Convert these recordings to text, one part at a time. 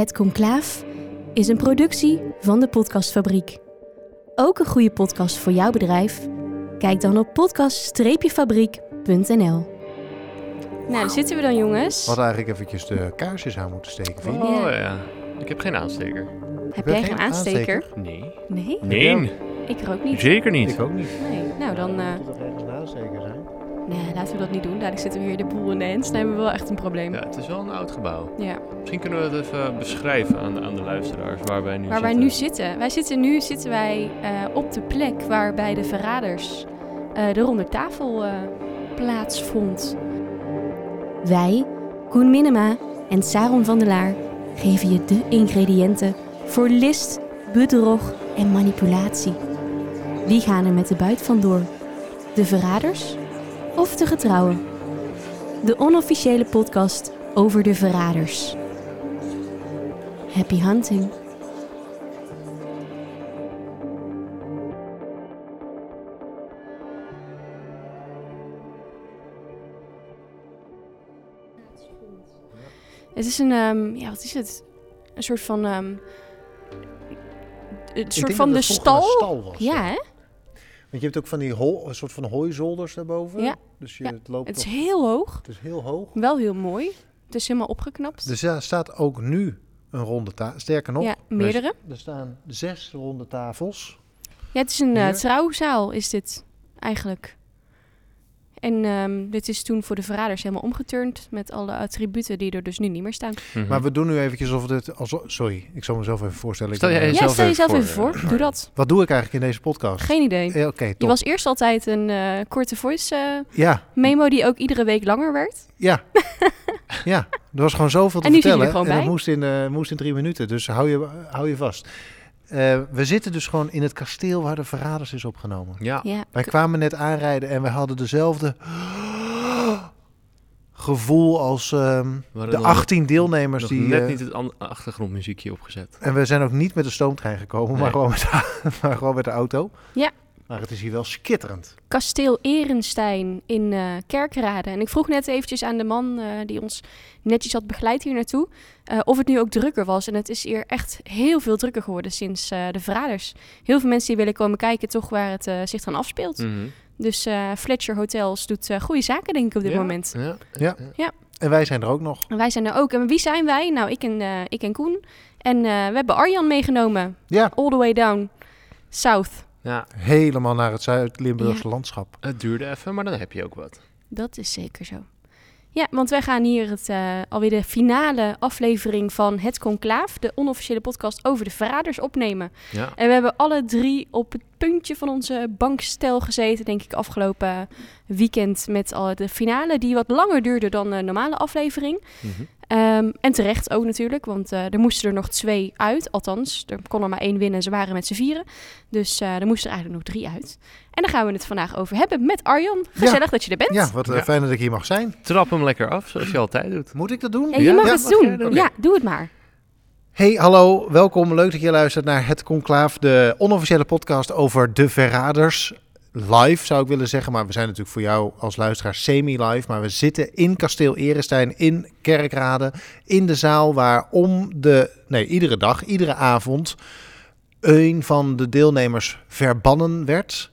Het Conclaaf is een productie van de Podcastfabriek. Ook een goede podcast voor jouw bedrijf? Kijk dan op podcast-fabriek.nl. Nou, daar zitten we dan, jongens. We hadden eigenlijk eventjes de kaarsjes aan moeten steken, vind je? Oh Ja. ja. Ik heb geen aansteker. Heb jij geen geen aansteker? Nee. Nee? Nee, Ik er ook niet. zeker niet. Ik ook niet. Nee. Nou, dan... eh, Moet er ergens een aansteker zijn? Nee, laten we dat niet doen. Dadelijk zitten we weer de boel in de hens. Dan hebben we wel echt een probleem. Ja, het is wel een oud gebouw. Ja. Misschien kunnen we het even beschrijven aan de, aan de luisteraars waar wij nu Waar wij zitten. nu zitten. Wij zitten nu zitten wij, eh, op de plek waar bij de verraders eh, de ronde tafel eh, plaatsvond. Wij, Koen Minema en Saron van der Laar, geven je de ingrediënten voor list, bedrog en manipulatie. Wie gaan er met de buit vandoor? De verraders of de getrouwen? De onofficiële podcast over de verraders. Happy hunting. Het is een, ehm, ja, wat is het? Een soort van, ehm, een soort van de stal. stal was, Ja, hè? Want je hebt ook van die hol, een soort van hooizolders daarboven. Ja. Dus je, Ja. het loopt Het is heel hoog, het is heel hoog. wel heel mooi. Het is helemaal opgeknapt. Dus er staat ook nu een ronde tafel. Sterker nog, ja, meerdere. er staan zes ronde tafels. Ja, het is een eh, trouwzaal, is dit eigenlijk. En ehm, dit is toen voor de verraders helemaal omgeturnd met alle attributen die er dus nu niet meer staan. Mhm. Maar we doen nu eventjes of het... Alsof, sorry, ik zal mezelf even voorstellen. Stel ben- jij Ja, jezelf stel even jezelf voor, even voor. Doe dat. Wat doe ik eigenlijk in deze podcast? Geen idee. Eh, Oké, Je was eerst altijd een eh, korte voice eh, Ja, memo die ook iedere week langer werd. ja. ja, er was gewoon zoveel te En nu zit je er vertellen. gewoon en dat bij. moest in, eh, moest in drie minuten, dus hou je, hou je vast. Eh, we zitten dus gewoon in het kasteel waar de Verraders is opgenomen. Ja. Ja. Wij kwamen net aanrijden en we hadden dezelfde gevoel als ehm, de nog- 18 deelnemers nog die... net eh, niet het achtergrondmuziekje opgezet. En we zijn ook niet met de stoomtrein gekomen, maar, gewoon met de, maar gewoon met de auto. Ja. Maar het is hier wel skitterend. Kasteel Erenstein in eh, Kerkrade. En ik vroeg net eventjes aan de man eh, die ons netjes had begeleid hier naartoe... eh, of het nu ook drukker was. En het is hier echt heel veel drukker geworden sinds eh, de verraders. Heel veel mensen die willen komen kijken toch waar het eh, zich dan afspeelt. Mhm. Dus eh, Fletcher Hotels doet eh, goede zaken denk ik op dit Ja, moment. Ja. Ja. En wij zijn er ook nog. En wij zijn er ook. En wie zijn wij? Nou, ik en, eh, ik en Koen. En eh, we hebben Arjan meegenomen. Ja, All the way down south. Ja, helemaal naar het Zuid-Limburgse landschap. het duurde even, maar dan heb je ook wat. Dat is zeker zo. Ja, want wij gaan hier het, eh, alweer de finale aflevering van Het Conclaaf, de onofficiële podcast over de verraders, opnemen. Ja. En we hebben alle drie op het puntje van onze bankstel gezeten, denk ik, afgelopen weekend met al de finale, die wat langer duurde dan de normale aflevering. Mhm. Ehm, en terecht ook natuurlijk, want eh, er moesten er nog twee uit. Althans, er kon er maar één winnen en ze waren met z'n vieren. Dus eh, er moesten er eigenlijk nog drie uit. En daar gaan we het vandaag over hebben met Arjan. Gezellig dat je er bent. Ja, wat eh, Ja. fijn dat ik hier mag zijn. Trap hem lekker af, zoals je altijd doet. Moet ik dat doen? Ja, je mag Ja, het doen? Ja, doe het maar. Hey, hallo, welkom. Leuk dat je luistert naar Het Conclaaf, de onofficiële podcast over de verraders. Live zou ik willen zeggen, maar we zijn natuurlijk voor jou als luisteraar semi-live. Maar we zitten in Kasteel Erestein in Kerkrade, in de zaal waar om de, nee, iedere dag, iedere avond, een van de deelnemers verbannen werd.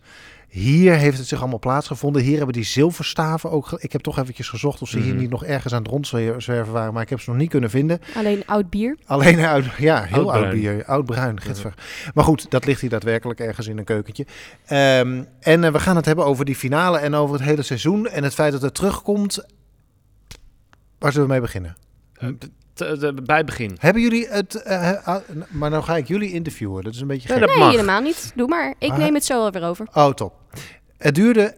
Hier heeft het zich allemaal plaatsgevonden. Hier hebben die zilverstaven ook. ge- Ik heb toch eventjes gezocht of ze hier Mhm. niet nog ergens aan het rondzwerven waren, maar ik heb ze nog niet kunnen vinden. Alleen oud bier. Alleen oud, ja, heel oud bier. Oud-bruin, gitver. Maar goed, dat ligt hier daadwerkelijk ergens in een keukentje. Ehm, en eh, we gaan het hebben over die finale en over het hele seizoen. En het feit dat het terugkomt. Waar zullen we mee beginnen? Eh, t- t- bij begin. Hebben jullie het... eh, eh, ah, maar nou ga ik jullie interviewen. Dat is een beetje Nee, gek. dat nee, helemaal niet. Doe maar. Ik Ah. neem het zo alweer over. Oh, top. Het duurde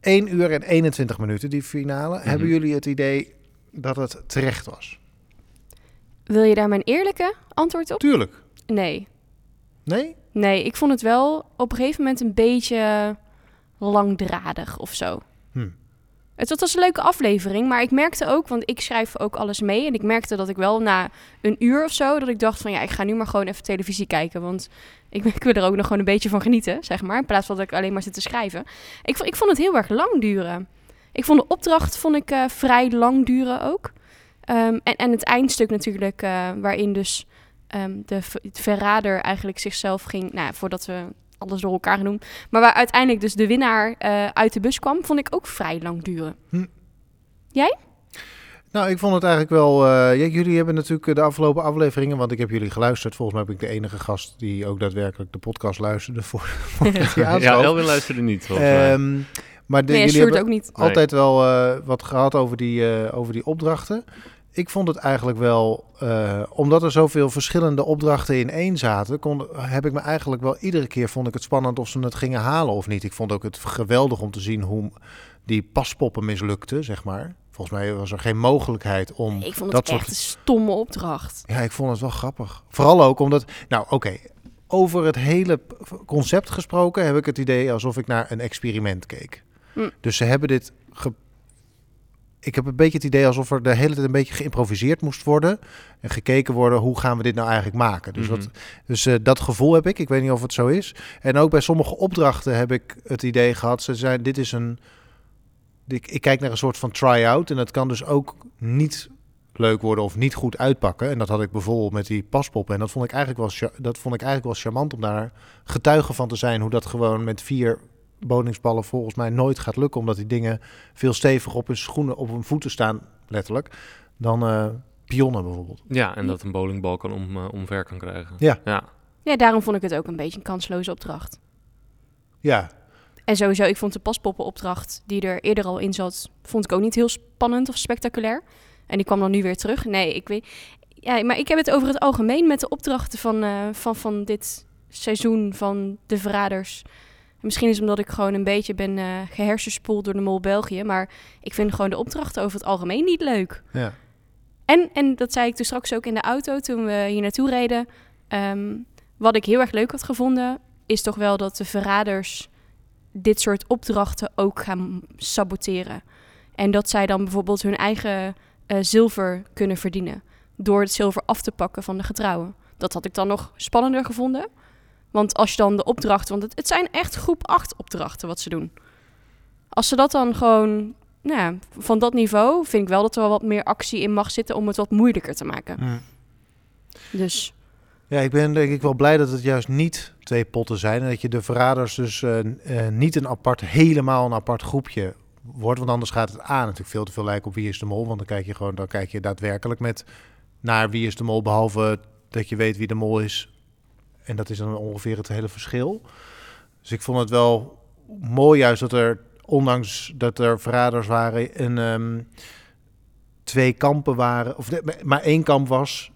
1 uur en 21 minuten, die finale. Mhm. Hebben jullie het idee dat het terecht was? Wil je daar mijn eerlijke antwoord op? Tuurlijk. Nee. Nee? Nee, ik vond het wel op een gegeven moment een beetje langdradig of zo. Hm. Het was- een leuke aflevering, maar ik merkte ook, want ik schrijf ook alles mee. En ik merkte dat ik wel na een uur of zo, dat ik dacht van ja, ik ga nu maar gewoon even televisie kijken. Want ik, ik wil er ook nog gewoon een beetje van genieten, zeg maar. In plaats van dat ik alleen maar zit te schrijven. Ik, ik vond het heel erg lang duren. Ik vond de opdracht vond ik, eh, vrij lang duren ook. Ehm, en, en het eindstuk natuurlijk, eh, waarin dus ehm, de het verrader eigenlijk zichzelf ging, nou, voordat we alles door elkaar doen, maar waar uiteindelijk dus de winnaar eh, uit de bus kwam, vond ik ook vrij lang duren. Nou, ik vond het eigenlijk wel. eh, ja, jullie hebben natuurlijk de afgelopen afleveringen, want ik heb jullie geluisterd. Volgens mij ben ik de enige gast die ook daadwerkelijk de podcast luisterde voor, hij ja. Elwin luisterde niet. Ehm, maar de, nee, jullie hebben ook niet. Nee. altijd wel eh, wat gehad over die, eh, over die opdrachten. Ik vond het eigenlijk wel, eh, omdat er zoveel verschillende opdrachten in één zaten, kon, heb ik me eigenlijk wel iedere keer vond ik het spannend of ze het gingen halen of niet. Ik vond ook het geweldig om te zien hoe die paspoppen mislukten, zeg maar. Volgens mij was er geen mogelijkheid om Ik vond het dat echt soort een stomme opdracht. ja, ik vond het wel grappig. Vooral ook omdat, nou oké, over het hele concept gesproken heb ik het idee alsof ik naar een experiment keek. Hm. Dus ze hebben dit. Ge... Ik heb een beetje het idee alsof er de hele tijd een beetje geïmproviseerd moest worden. En gekeken worden hoe gaan we dit nou eigenlijk maken. Dus, Mhm. dat, dus eh, dat gevoel heb ik. Ik weet niet of het zo is. En ook bij sommige opdrachten heb ik het idee gehad. Ze zijn, dit is een. Ik, ik kijk naar een soort van try-out. En dat kan dus ook niet leuk worden of niet goed uitpakken. En dat had ik bijvoorbeeld met die paspoppen. En dat vond ik eigenlijk wel, dat vond ik eigenlijk wel charmant om daar getuige van te zijn. Hoe dat gewoon met vier boningsballen volgens mij nooit gaat lukken. Omdat die dingen veel steviger op hun schoenen, op hun voeten staan, letterlijk. Dan eh pionnen bijvoorbeeld. Ja, en dat een bowlingbal kan om, eh, omver kan krijgen. Ja. ja. Ja, daarom vond ik het ook een beetje een kansloze opdracht. Ja, En sowieso, ik vond de paspoppenopdracht die er eerder al in zat, vond ik ook niet heel spannend of spectaculair. En die kwam dan nu weer terug. Nee, ik weet. Ja, maar ik heb het over het algemeen met de opdrachten van, eh, van, van dit seizoen van de Verraders. Misschien is het omdat ik gewoon een beetje ben eh gehersenspoeld door de Mol België. Maar ik vind gewoon de opdrachten over het algemeen niet leuk. ja. En, en dat zei ik toen straks ook in de auto toen we hier naartoe reden. Ehm, wat ik heel erg leuk had gevonden, is toch wel dat de verraders dit soort opdrachten ook gaan saboteren. En dat zij dan bijvoorbeeld hun eigen eh, zilver kunnen verdienen. Door het zilver af te pakken van de getrouwen. Dat had ik dan nog spannender gevonden. Want als je dan de opdrachten, want het, het zijn echt groep 8 opdrachten wat ze doen. Als ze dat dan gewoon nou ja, van dat niveau vind ik wel dat er wel wat meer actie in mag zitten om het wat moeilijker te maken. Dus Ja, ik ben denk ik wel blij dat het juist niet twee potten zijn. En dat je de verraders dus eh, eh, niet een apart, helemaal een apart groepje wordt. Want anders gaat het A natuurlijk veel te veel lijken op Wie is de Mol. Want dan kijk je gewoon, dan kijk je daadwerkelijk met naar Wie is de Mol. Behalve dat je weet wie de Mol is. En dat is dan ongeveer het hele verschil. Dus ik vond het wel mooi juist dat er, ondanks dat er verraders waren, een, ehm, twee kampen waren. Of maar één kamp was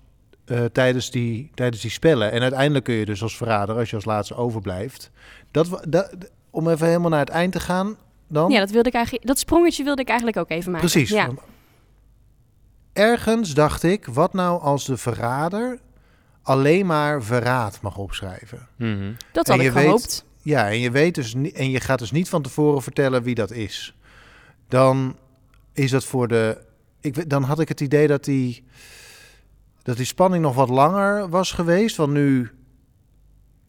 eh, tijdens, die, tijdens die spellen. En uiteindelijk kun je dus als verrader, als je als laatste overblijft. Dat, dat, om even helemaal naar het eind te gaan dan. ja, dat, wilde ik eigenlijk, dat sprongetje wilde ik eigenlijk ook even maken. Precies. Ja. Ergens dacht ik, wat nou als de verrader alleen maar verraad mag opschrijven? Mhm. Dat En had je ik weet- gehoopt. Ja, en je weet dus niet, en je gaat dus niet van tevoren vertellen wie dat is. Dan is dat voor de. Ik, dan had ik het idee dat die, dat die spanning nog wat langer was geweest. Want nu.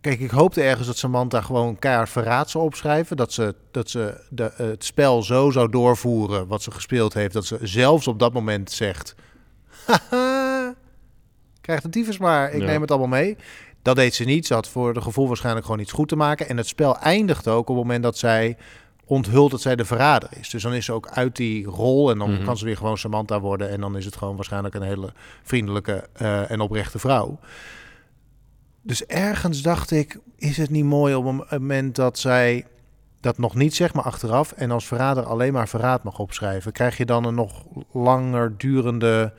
Kijk, ik hoopte ergens dat Samantha gewoon keihard verraad zou opschrijven. Dat ze, dat ze de, het spel zo zou doorvoeren wat ze gespeeld heeft. Dat ze zelfs op dat moment zegt... Haha, krijgt een tyfus maar, ik Ja. neem het allemaal mee. Dat deed ze niet. Ze had voor de gevoel waarschijnlijk gewoon iets goed te maken. En het spel eindigt ook op het moment dat zij onthult dat zij de verrader is. Dus dan is ze ook uit die rol en dan Mhm. kan ze weer gewoon Samantha worden. En dan is het gewoon waarschijnlijk een hele vriendelijke eh, en oprechte vrouw. Dus ergens dacht ik, is het niet mooi op een moment dat zij dat nog niet zegt, maar achteraf en als verrader alleen maar verraad mag opschrijven, krijg je dan een nog langer durende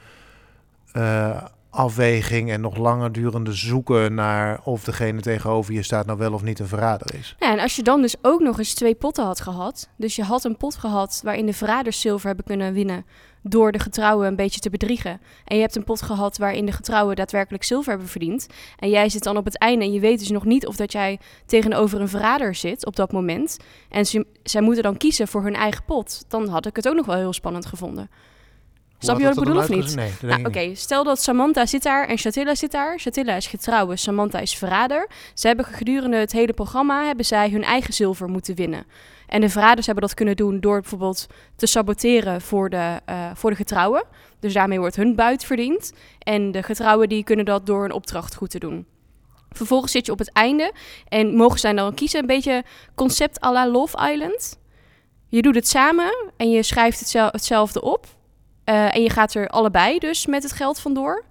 eh, afweging en nog langer durende zoeken naar of degene tegenover je staat nou wel of niet een verrader is. Ja, en als je dan dus ook nog eens twee potten had gehad. Dus je had een pot gehad waarin de verraders zilver hebben kunnen winnen. Door de getrouwen een beetje te bedriegen. En je hebt een pot gehad waarin de getrouwen daadwerkelijk zilver hebben verdiend. En jij zit dan op het einde en je weet dus nog niet of dat jij tegenover een verrader zit op dat moment. En ze, zij moeten dan kiezen voor hun eigen pot. Dan had ik het ook nog wel heel spannend gevonden. Snap je wat ik bedoel of niet? Nee, Nou, denk Oké, stel dat Samantha zit daar en Chatilla zit daar. Chatilla is getrouwen, Samantha is verrader. Ze hebben gedurende het hele programma hebben zij hun eigen zilver moeten winnen. En de verraders hebben dat kunnen doen door bijvoorbeeld te saboteren voor de, eh, voor de getrouwen. Dus daarmee wordt hun buit verdiend. En de getrouwen die kunnen dat door een opdracht goed te doen. Vervolgens zit je op het einde en mogen zij dan kiezen. Een beetje concept à la Love Island. Je doet het samen en je schrijft hetzel- hetzelfde op. Eh, en je gaat er allebei dus met het geld vandoor.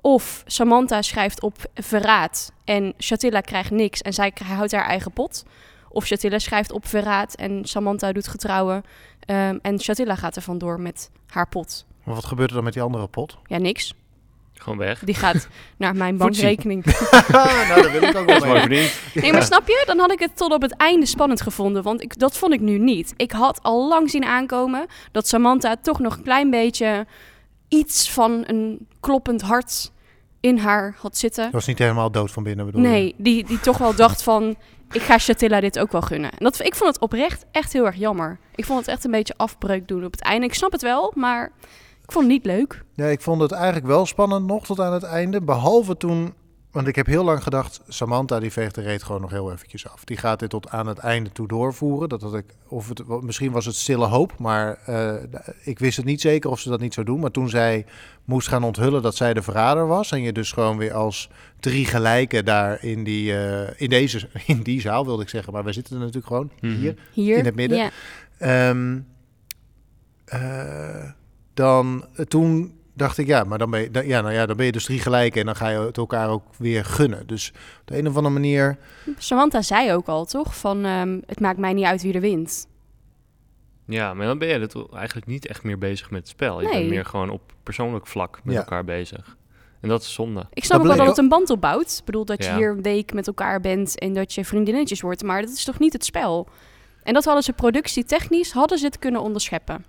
Of Samantha schrijft op verraad en Shatilla krijgt niks en zij houdt haar eigen pot. Of Shatilla schrijft op verraad en Samantha doet getrouwen. ehm, en Shatilla gaat er vandoor met haar pot. Maar wat gebeurt er dan met die andere pot? Ja, niks. Gewoon weg. Die gaat naar mijn bankrekening. nou, dat wil ik ook wel Dat. Nee, maar snap je? Dan had ik het tot op het einde spannend gevonden. Want ik, dat vond ik nu niet. Ik had al lang zien aankomen dat Samantha toch nog een klein beetje iets van een kloppend hart in haar had zitten. Dat was niet helemaal dood van binnen, bedoel je? Nee, die, die toch wel dacht van... Ik ga Shatilla dit ook wel gunnen. En dat, ik vond het oprecht echt heel erg jammer. Ik vond het echt een beetje afbreuk doen op het einde. Ik snap het wel, maar ik vond het niet leuk. Nee, ik vond het eigenlijk wel spannend nog tot aan het einde. Behalve toen, want ik heb heel lang gedacht, Samantha die veegt de reet gewoon nog heel eventjes af. Die gaat dit tot aan het einde toe doorvoeren. Dat had ik, of het, misschien was het stille hoop, maar eh, ik wist het niet zeker of ze dat niet zou doen. Maar toen zij moest gaan onthullen dat zij de verrader was en je dus gewoon weer als drie gelijken daar in die, eh, in deze, in die zaal wilde ik zeggen, maar wij zitten er natuurlijk gewoon Mhm. hier. Hier. In het midden? Ja. Ehm, eh, dan eh, toen dacht ik, ja, maar dan ben je, dan- ja, nou ja, dan ben je dus drie gelijk en dan ga je het elkaar ook weer gunnen. Dus op de een of andere manier, Samantha zei ook al, toch? Van, ehm, het maakt mij niet uit wie er wint. Ja, maar dan ben je het eigenlijk niet echt meer bezig met het spel. Je Nee. bent meer gewoon op persoonlijk vlak met Ja. elkaar bezig. En dat is zonde. Ik snap ook wel dat het een band opbouwt. Ik bedoel, dat je hier een week met elkaar bent en dat je vriendinnetjes wordt. Maar dat is toch niet het spel? En dat hadden ze productietechnisch, hadden ze het kunnen onderscheppen.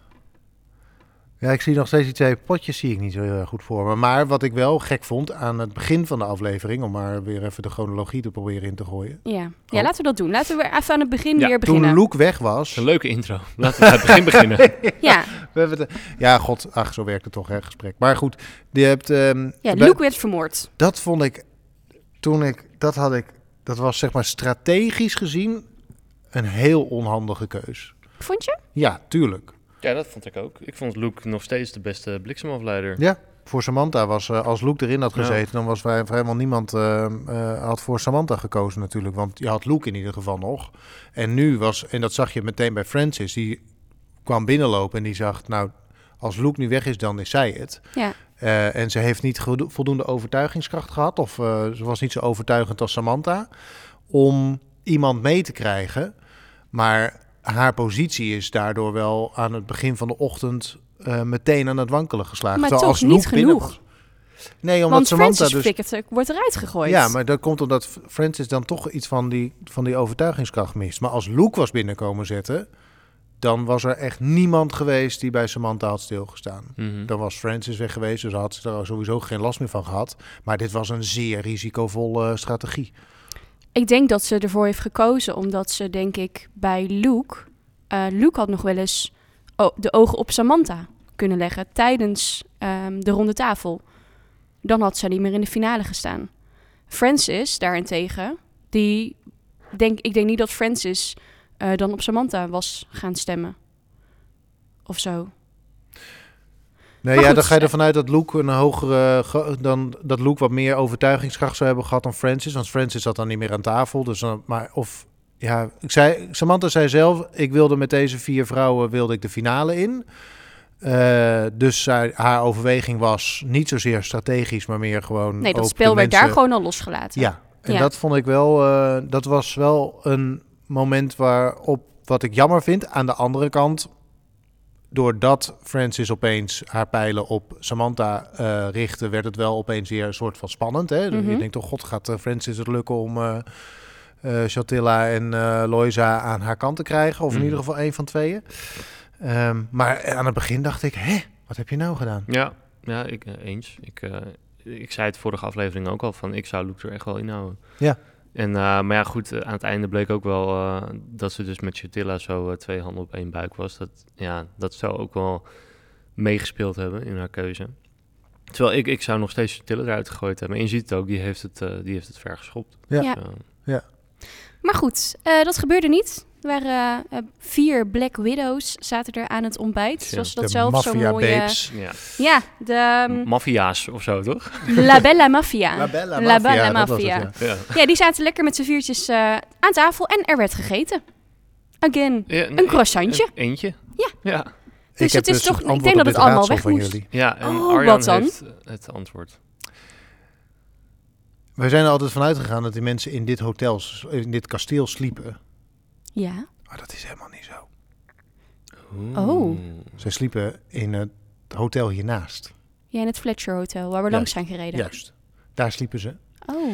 Ja, ik zie nog steeds die twee potjes, zie ik niet zo heel erg goed voor me. Maar wat ik wel gek vond aan het begin van de aflevering, om maar weer even de chronologie te proberen in te gooien. Ja, ja Oh. laten we dat doen. Laten we weer even aan het begin Ja, weer beginnen. Toen Luke weg was, Een leuke intro. Laten we bij het begin beginnen. Ja, we hebben het, ja, god, ach, zo werkt het toch, hè, gesprek. Maar goed, je hebt, ehm, ja bij- Luke werd vermoord. dat vond ik, toen ik, dat had ik, dat was zeg maar strategisch gezien een heel onhandige keus. Vond je? Ja, tuurlijk. Ja, dat vond ik ook. Ik vond Luke nog steeds de beste bliksemafleider. Ja, voor Samantha was, eh, als Luke erin had Ja. gezeten, dan was vrij, vrijwel niemand eh, eh, had voor Samantha gekozen natuurlijk. Want je had Luke in ieder geval nog. En nu was, en dat zag je meteen bij Francis, die kwam binnenlopen en die zag, nou, als Luke nu weg is, dan is zij het. Ja. Eh, en ze heeft niet voldoende overtuigingskracht gehad, of eh, ze was niet zo overtuigend als Samantha, om iemand mee te krijgen. Maar haar positie is daardoor wel aan het begin van de ochtend eh, meteen aan het wankelen geslagen. Maar Terwijl toch niet binnen genoeg. Nee, omdat Want Samantha Francis dus... flikkert, wordt eruit gegooid. Ja, maar dat komt omdat Francis dan toch iets van die, van die overtuigingskracht mist. Maar als Luke was binnenkomen zetten, dan was er echt niemand geweest die bij Samantha had stilgestaan. Mhm. Dan was Francis weg geweest, dus had ze er sowieso geen last meer van gehad. Maar dit was een zeer risicovolle strategie. Ik denk dat ze ervoor heeft gekozen omdat ze, denk ik, bij Luke... eh, Luke had nog wel eens o- de ogen op Samantha kunnen leggen tijdens ehm, de ronde tafel. Dan had zij niet meer in de finale gestaan. Francis, daarentegen, die... Denk, ik denk niet dat Francis eh, dan op Samantha was gaan stemmen. Of zo. Nee, Maar ja, goed, dan ga je ervan uit dat Luke een hogere, ge- dan dat Luke wat meer overtuigingskracht zou hebben gehad dan Francis, want Francis zat dan niet meer aan tafel. Dus dan, maar of ja, ik zei, Samantha zei zelf, ik wilde met deze vier vrouwen wilde ik de finale in. Eh, dus haar overweging was niet zozeer strategisch, maar meer gewoon. Nee, dat spel werd daar gewoon al losgelaten. Ja, en Ja. dat vond ik wel, eh, dat was wel een moment waarop, wat ik jammer vind. Aan de andere kant, doordat Francis opeens haar pijlen op Samantha eh, richtte, werd het wel opeens weer een soort van spannend. Hè? Mhm. Je denkt toch, god, gaat eh, Francis het lukken om eh eh, Chatilla en Loisa aan haar kant te krijgen? Of in Mhm. ieder geval één van tweeën. Ehm, maar aan het begin dacht ik, hè, wat heb je nou gedaan? Ja, ja ik, eens. Ik, ik zei het vorige aflevering ook al van ik zou Luke er echt wel inhouden. Ja. En, eh, maar ja, goed, eh, aan het einde bleek ook wel eh, dat ze dus met Chatilla zo twee handen op één buik was. Dat, ja, dat zou ook wel meegespeeld hebben in haar keuze. Terwijl ik, ik zou nog steeds Chatilla eruit gegooid hebben. En je ziet het ook, die heeft het, die heeft het ver geschopt. Ja. Ja. Dus, eh, Maar goed, eh, dat gebeurde niet. Er waren eh, vier Black Widows zaten er aan het ontbijt. Ja, Zoals ze dat de zelf zo mooi... babes. Ja. ja, de um, Maffia's of zo, toch? La Bella Mafia. La Bella La Mafia, Bella het, ja. Die zaten lekker met z'n viertjes eh, aan tafel en er werd gegeten. Again. Ja, Een croissantje. Een, eentje? Ja. Ja, Dus heb het is toch- het ik denk dat het allemaal raadsel weg van moest. jullie. ja en Oh, Arjan wat dan? heeft eh, het antwoord. We zijn er altijd vanuit gegaan dat die mensen in dit hotel, in dit kasteel sliepen. Ja. Maar dat is helemaal niet zo. Oh. Zij sliepen in het hotel hiernaast. Ja, in het Fletcher Hotel, waar we Juist. langs zijn gereden. Juist. Daar sliepen ze. Oh.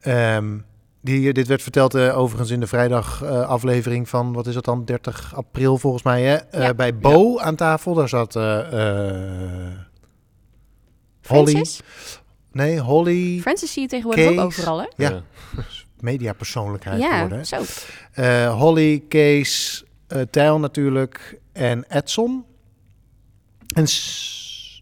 Ehm, die, dit werd verteld eh, overigens in de vrijdag eh, aflevering van, wat is dat dan, 30 april volgens mij, hè? Eh, Ja. bij Bo aan tafel, daar zat eh, Holly. Francis? Nee, Holly, Francis zie je tegenwoordig ook overal, hè? Ja. Mediapersoonlijkheid Ja, geworden. zo. Eh, Holly, Kees, eh Tijl natuurlijk en Edson. En...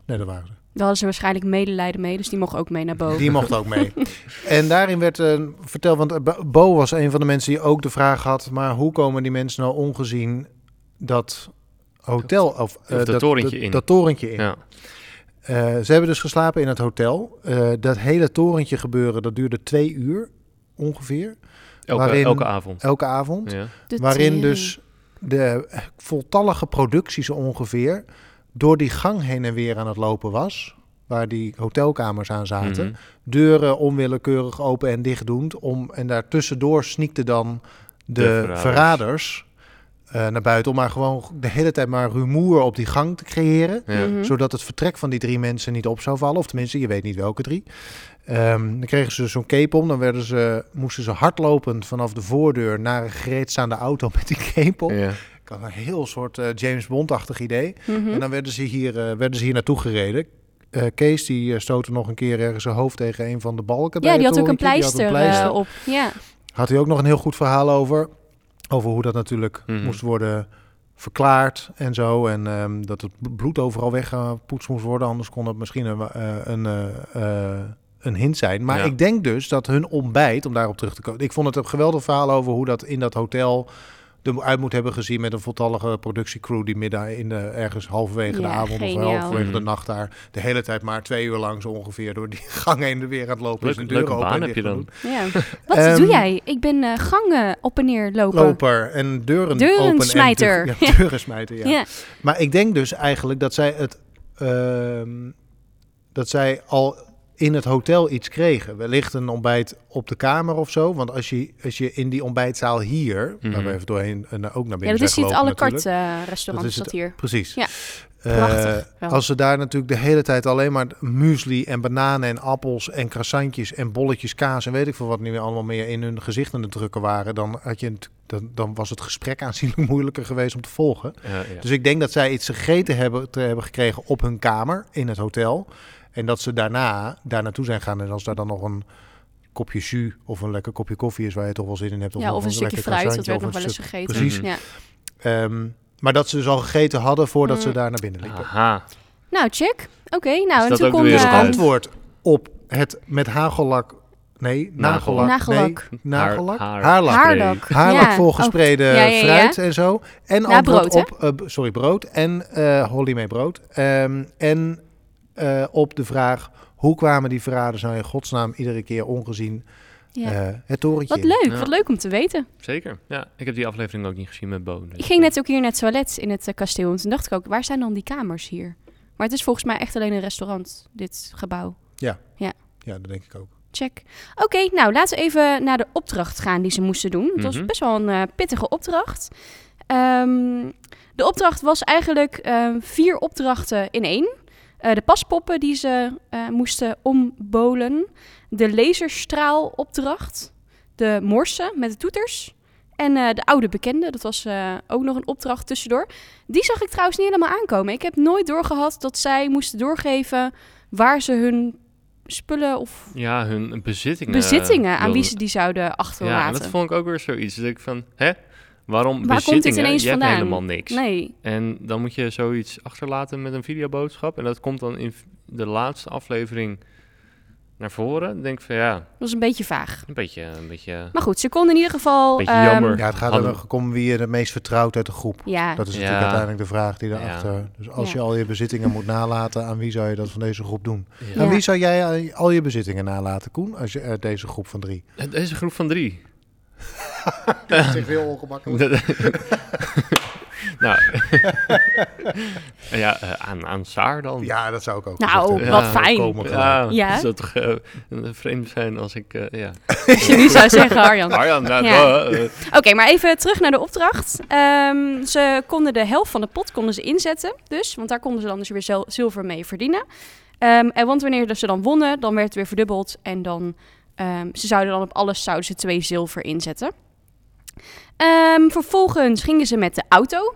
Nee, dat waren ze. Daar hadden ze waarschijnlijk medelijden mee, dus die mocht ook mee naar boven. Die mocht ook mee. en daarin werd eh, verteld, want Bo- was een van de mensen die ook de vraag had, maar hoe komen die mensen nou ongezien dat hotel of, dat torentje in. Dat torentje in. Ja. Eh, ze hebben dus geslapen in het hotel. Eh, dat hele torentje gebeuren, dat duurde twee uur ongeveer, Elke, Waarin- elke avond. elke avond. Ja. Waarin dus de voltallige productie zo ongeveer door die gang heen en weer aan het lopen was. Waar die hotelkamers aan zaten. Mhm. Deuren onwillekeurig open en dicht doend. Om, en daartussendoor sneakten dan de, De verraders, verraders. Eh, naar buiten. Om maar gewoon de hele tijd maar rumoer op die gang te creëren. Ja. Mhm. Zodat het vertrek van die drie mensen niet op zou vallen. Of tenminste, je weet niet welke drie. Ehm, dan kregen ze zo'n cape om. Dan werden ze, moesten ze hardlopend vanaf de voordeur naar een gereedstaande auto met die cape op. Ja. Ik had een heel soort eh, James Bond-achtig idee. Mhm. En dan werden ze hier, eh, werden ze hier naartoe gereden. Eh, Kees die stootte nog een keer ergens zijn hoofd tegen een van de balken. bij Ja, die het had ook een pleister, had een pleister. eh, op. Ja. Had hij ook nog een heel goed verhaal over. Over hoe dat natuurlijk Mhm. moest worden verklaard en zo. En ehm, dat het bloed overal weggepoetst moest worden. Anders kon het misschien een, eh, een, eh, eh, een hint zijn. Maar Ja. ik denk dus dat hun ontbijt, om daarop terug te komen. Ik vond het een geweldig verhaal over hoe dat in dat hotel eruit moet hebben gezien met een voltallige productiecrew die midden in de, ergens halverwege de avond of halverwege de Mhm. nacht daar de hele tijd maar twee uur lang zo ongeveer door die gang heen en weer aan het lopen. Leuk, de deuren leuke open en baan heb je dan. ja. Wat Ehm, doe jij? Ik ben eh, gangen op en neer lopen. Loper en deuren, Deurensmijter. open. En deur- ja, deurensmijter, ja. Ja. Maar ik denk dus eigenlijk dat zij het ehm, dat zij al in het hotel iets kregen. Wellicht een ontbijt op de kamer of zo. Want als je, als je in die ontbijtzaal hier, waar Mhm. we even doorheen en ook naar ja, binnen dat is gelopen carte natuurlijk. eh, restaurant, Dat is is het- dat hier. Precies. Ja. Eh, als ze daar natuurlijk de hele tijd alleen maar muesli en bananen en appels en croissantjes en bolletjes kaas en weet ik veel wat nu weer allemaal meer in hun gezicht aan het drukken waren, dan, had je het, dan, dan was het gesprek aanzienlijk moeilijker geweest om te volgen. Ja, ja. Dus ik denk dat zij iets gegeten hebben, te hebben gekregen op hun kamer in het hotel. En dat ze daarna daar naartoe zijn gaan. En als daar dan nog een kopje jus of een lekker kopje koffie is waar je toch wel zin in hebt. Of Ja, of een stukje lekker fruit, dat werd nog of wel een eens gegeten. Precies. Ja. Ehm, maar dat ze dus al gegeten hadden voordat ze Mm. daar naar binnen liepen. Aha. Nou, check. Oké, nou, en toen eh, uit? Antwoord op het met hagellak... Nee, nagellak. Nagellak. Nee, nagellak. Haar- Haarlak. Haarlak. Haarlak Ja. volgespreden Oh, ja, ja, ja. fruit en zo. En Na antwoord brood, op... eh, sorry, brood. En eh Holly mee brood. Ehm, en eh, op de vraag... Hoe kwamen die verraders nou in godsnaam iedere keer ongezien ja. eh, het torentje Wat leuk, Ja. wat leuk om te weten. Zeker. Ja, ik heb die aflevering ook niet gezien met Bo. dus, Ik ging net ook hier naar het toilet in het eh, kasteel. En toen dacht ik ook, waar zijn dan die kamers hier? Maar het is volgens mij echt alleen een restaurant, dit gebouw. Ja, dat denk ik ook. Check. Oké, nou laten we even naar de opdracht gaan die ze moesten doen. Het was Mhm. best wel een eh, pittige opdracht. Ehm, de opdracht was eigenlijk ehm, vier opdrachten in één. Eh, de paspoppen die ze eh, moesten ombolen. De laserstraalopdracht. De morsen met de toeters. En eh, de oude bekende, dat was ook nog een opdracht tussendoor. Die zag ik trouwens niet helemaal aankomen. Ik heb nooit doorgehad dat zij moesten doorgeven waar ze hun spullen of Ja, hun bezittingen. bezittingen aan wie ze die zouden Ja, en achterlaten. dat vond ik ook weer zoiets. Dat ik van, hè? Waarom Waar komt ineens je vandaan? helemaal niks. Nee, En dan moet je zoiets achterlaten met een videoboodschap. En dat komt dan in de laatste aflevering naar voren. Denk van ja, Dat was een beetje vaag. een beetje, een beetje... Maar goed, ze konden in ieder geval... Beetje ehm, jammer. Ja, het gaat om wie je het meest vertrouwt uit de groep. Ja, Dat is Ja. natuurlijk uiteindelijk de vraag die Ja. erachter... Dus als Ja. je al je bezittingen moet nalaten, aan wie zou je dat van deze groep doen? Ja. Aan wie zou jij al je bezittingen nalaten, Koen, als je uit deze groep van drie? Deze groep van drie. Dat is echt heel ongemakkelijk. nou, ja, eh, aan, aan Saar dan. Ja, dat zou ik ook Nou, gezegd wat Ja, fijn. komen. Ja, Ja. het zou toch vreemd zijn als ik, eh, ja. als je nu zou zeggen, Arjan. Arjan, nou, Ja. eh, Oké, maar even terug naar de opdracht. Ehm, ze konden de helft van de pot konden ze inzetten, dus, want daar konden ze dan dus weer zel- zilver mee verdienen. Ehm, en want wanneer ze dan wonnen, dan werd het weer verdubbeld en dan ehm, ze zouden dan op alles zouden ze twee zilver inzetten. Ehm, vervolgens gingen ze met de auto.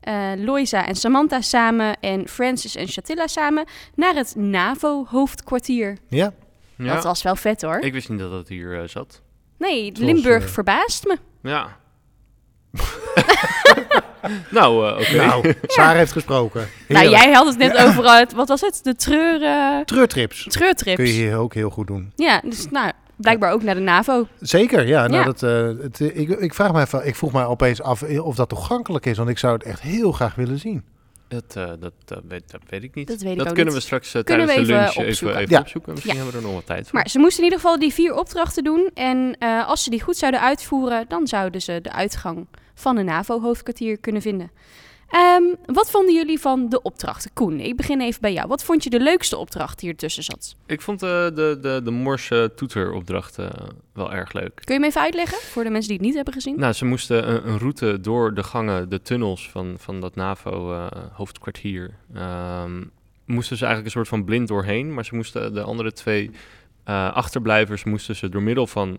eh Loisa en Samantha samen en Francis en Chatilla samen naar het NAVO-hoofdkwartier. Ja, ja. Dat was wel vet hoor. Ik wist niet dat het hier eh, zat. Nee, Zoals, Limburg eh, verbaast me. Ja. nou, eh, oké. nou, Saar heeft gesproken. Nou, Heerlijk. jij had het net over, eh, wat was het? De treur, eh, Treurtrips treurtrips. kun je hier ook heel goed doen. Ja, dus nou, blijkbaar ook naar de NAVO. Zeker, ja. Nou, Ja. Dat, eh, het, ik, ik, vraag me even, ik vroeg mij opeens af of dat toegankelijk is, want ik zou het echt heel graag willen zien. Dat, eh, dat, dat, weet, dat weet ik niet. Dat weet ik ook kunnen niet. we straks eh, Kunnen tijdens we de even lunch even, opzoeken. even Ja. opzoeken. Misschien Ja. hebben we er nog wat tijd voor. Maar ze moesten in ieder geval die vier opdrachten doen. En eh, als ze die goed zouden uitvoeren, dan zouden ze de uitgang van een NAVO-hoofdkwartier kunnen vinden. Ehm, wat vonden jullie van de opdrachten? Koen, ik begin even bij jou. Wat vond je de leukste opdracht die ertussen zat? Ik vond eh, de, de, de Morse toeteropdracht eh, wel erg leuk. Kun je hem even uitleggen voor de mensen die het niet hebben gezien? Nou, ze moesten een, een route door de gangen, de tunnels van, van dat NAVO-hoofdkwartier. ehm, moesten ze eigenlijk een soort van blind doorheen. Maar ze moesten de andere twee eh, achterblijvers moesten ze door middel van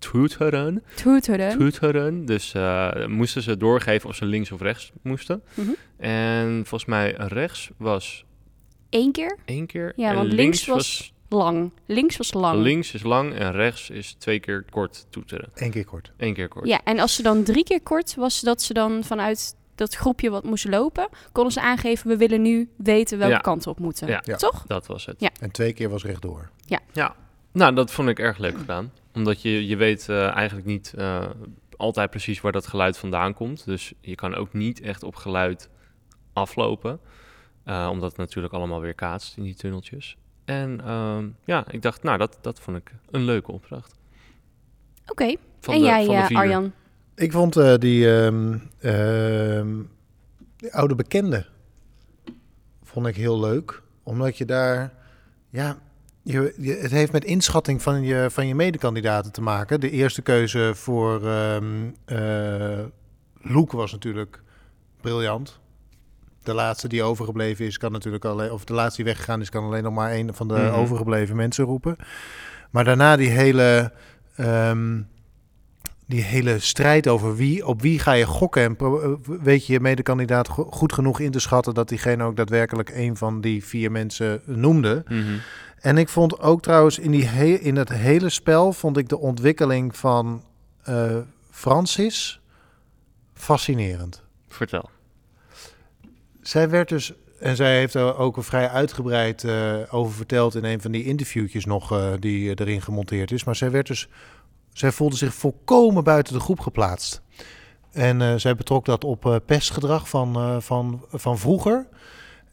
toeteren. Toeteren. toeteren. Dus eh, moesten ze doorgeven of ze links of rechts moesten. Mhm. En volgens mij rechts was Eén keer één keer. Ja, en want links was lang. Links was lang. Links is lang en rechts is twee keer kort toeteren. Eén keer kort. Eén keer kort. Ja, en als ze dan drie keer kort was, dat ze dan vanuit dat groepje wat moest lopen, konden ze aangeven, we willen nu weten welke Ja. kant we op moeten. Ja. Ja. Toch? Dat was het. Ja. En twee keer was rechtdoor. Ja, nou, dat vond ik erg leuk gedaan. Omdat je, je weet eh, eigenlijk niet eh, altijd precies waar dat geluid vandaan komt. Dus je kan ook niet echt op geluid aflopen. Eh, omdat het natuurlijk allemaal weer kaatst in die tunneltjes. En ehm, ja, ik dacht, nou, dat, dat vond ik een leuke opdracht. Oké. En de, jij. Arjan? Ik vond eh, die, ehm, ehm, die oude bekende vond ik heel leuk. Omdat je daar, ja, je, je, het heeft met inschatting van je, van je medekandidaten te maken. De eerste keuze voor ehm eh, Loek was natuurlijk briljant. De laatste die overgebleven is, kan natuurlijk alleen, of de laatste die weggegaan is, kan alleen nog maar één van de Mhm. overgebleven mensen roepen. Maar daarna die hele, ehm, die hele strijd over wie, op wie ga je gokken. En eh, weet je je medekandidaat go- goed genoeg in te schatten dat diegene ook daadwerkelijk een van die vier mensen noemde. Mhm. En ik vond ook trouwens in, die he- in het hele spel vond ik de ontwikkeling van eh, Francis fascinerend. Vertel. Zij werd dus, en zij heeft er ook een vrij uitgebreid eh, over verteld in een van die interviewtjes nog eh, die erin gemonteerd is. Maar zij werd dus, zij voelde zich volkomen buiten de groep geplaatst. En zij betrok dat op pestgedrag van, van, van vroeger.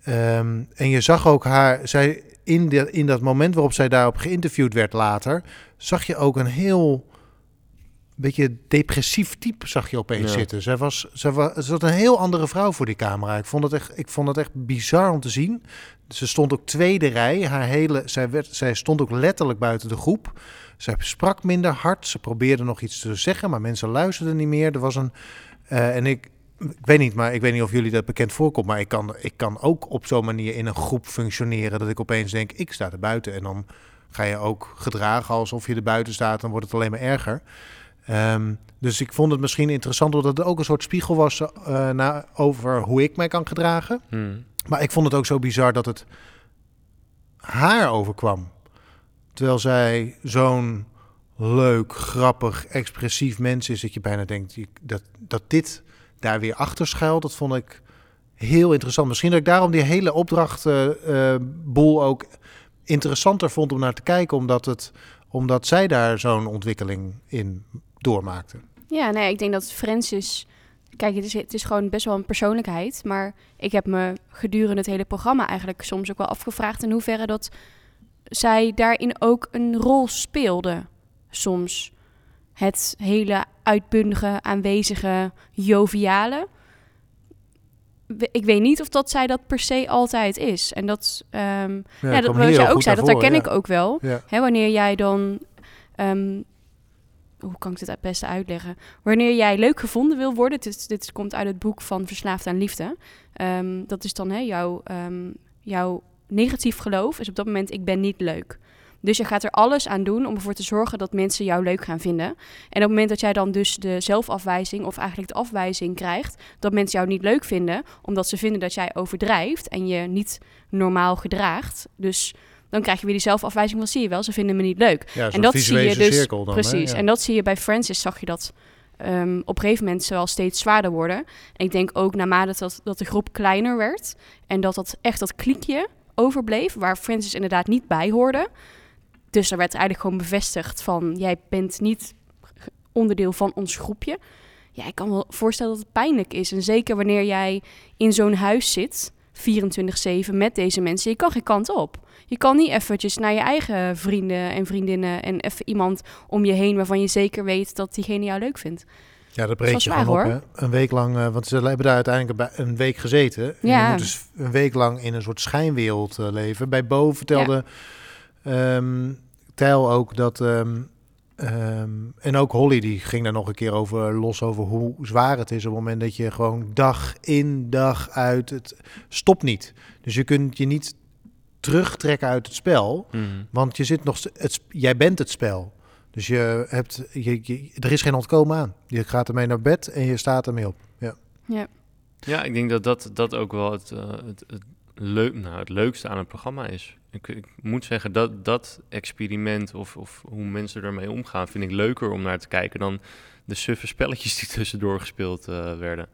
Ehm, en je zag ook haar, zij in, de, in dat moment waarop zij daarop geïnterviewd werd later, zag je ook een heel beetje depressief type zag je opeens Ja. zitten. Zij was, zij was, ze was een heel andere vrouw voor die camera. Ik vond het echt, ik vond het echt bizar om te zien. Ze stond ook tweede rij. Haar hele, zij, werd, zij stond ook letterlijk buiten de groep. Zij sprak minder hard. Ze probeerde nog iets te zeggen, maar mensen luisterden niet meer. Er was een. eh, en ik, ik weet niet, maar ik weet niet of jullie dat bekend voorkomt. Maar ik kan, ik kan ook op zo'n manier in een groep functioneren. Dat ik opeens denk, ik sta er buiten. En dan ga je ook gedragen alsof je er buiten staat. Dan wordt het alleen maar erger. Ehm, dus ik vond het misschien interessant, omdat het ook een soort spiegel was eh, na, over hoe ik mij kan gedragen. Mhm. Maar ik vond het ook zo bizar dat het haar overkwam. Terwijl zij zo'n leuk, grappig, expressief mens is, dat je bijna denkt dat, dat dit daar weer achter schuilt. Dat vond ik heel interessant. Misschien dat ik daarom die hele opdrachtboel ook interessanter vond om naar te kijken, omdat, het, omdat zij daar zo'n ontwikkeling in doormaakte. Ja, nee, ik denk dat Francis... Kijk, het is, het is gewoon best wel een persoonlijkheid. Maar ik heb me gedurende het hele programma eigenlijk soms ook wel afgevraagd... in hoeverre dat zij daarin ook een rol speelde. Soms het hele uitbundige, aanwezige, joviale. Ik weet niet of dat zij dat per se altijd is. En dat, ehm, ja, dat wat jij ook zei, dat herken ik ook wel. Ja. Hè, wanneer jij dan. ehm, hoe kan ik dit het beste uitleggen? Wanneer jij leuk gevonden wil worden. Dit, dit komt uit het boek van Verslaafd aan Liefde. Ehm, dat is dan hè, jouw, jouw negatief geloof. Is op dat moment: ik ben niet leuk. Dus je gaat er alles aan doen om ervoor te zorgen dat mensen jou leuk gaan vinden. En op het moment dat jij dan dus de zelfafwijzing of eigenlijk de afwijzing krijgt, dat mensen jou niet leuk vinden, omdat ze vinden dat jij overdrijft en je niet normaal gedraagt. Dus dan krijg je weer die zelfafwijzing van zie je wel, ze vinden me niet leuk. Ja, en dat zie je dus cirkel dan, precies. Ja. En dat zie je bij Francis zag je dat ehm, op een gegeven moment wel steeds zwaarder worden. En ik denk ook naarmate dat, dat de groep kleiner werd en dat dat echt dat kliekje overbleef, waar Francis inderdaad niet bij hoorde. Dus er werd eigenlijk gewoon bevestigd van jij bent niet onderdeel van ons groepje. Ja, ik kan me voorstellen dat het pijnlijk is. En zeker wanneer jij in zo'n huis zit, 24-7 met deze mensen, je kan geen kant op. Je kan niet eventjes naar je eigen vrienden en vriendinnen en even iemand om je heen waarvan je zeker weet dat diegene jou leuk vindt. Ja, dat breekt je gewoon op, hè? Een week lang, eh, want ze hebben daar uiteindelijk een week gezeten. En Ja. Je moet dus een week lang in een soort schijnwereld eh, leven. Bij Bo vertelde ehm Tijl ook dat... ehm, ehm, en ook Holly, die ging daar nog een keer over los over hoe zwaar het is... op het moment dat je gewoon dag in, dag uit... Het stopt niet. Dus je kunt je niet terugtrekken uit het spel... Mhm. Want je zit nog, het, jij bent het spel. Dus je hebt, je, je- er is geen ontkomen aan. Je gaat ermee naar bed en je staat ermee op. Ja, Ja, ik denk dat dat, dat ook wel het, eh, het, het, leuk, nou, het leukste aan het programma is. Ik, ik moet zeggen, dat, dat experiment of, of hoe mensen ermee omgaan, vind ik leuker om naar te kijken dan de suffe spelletjes die tussendoor gespeeld eh, werden.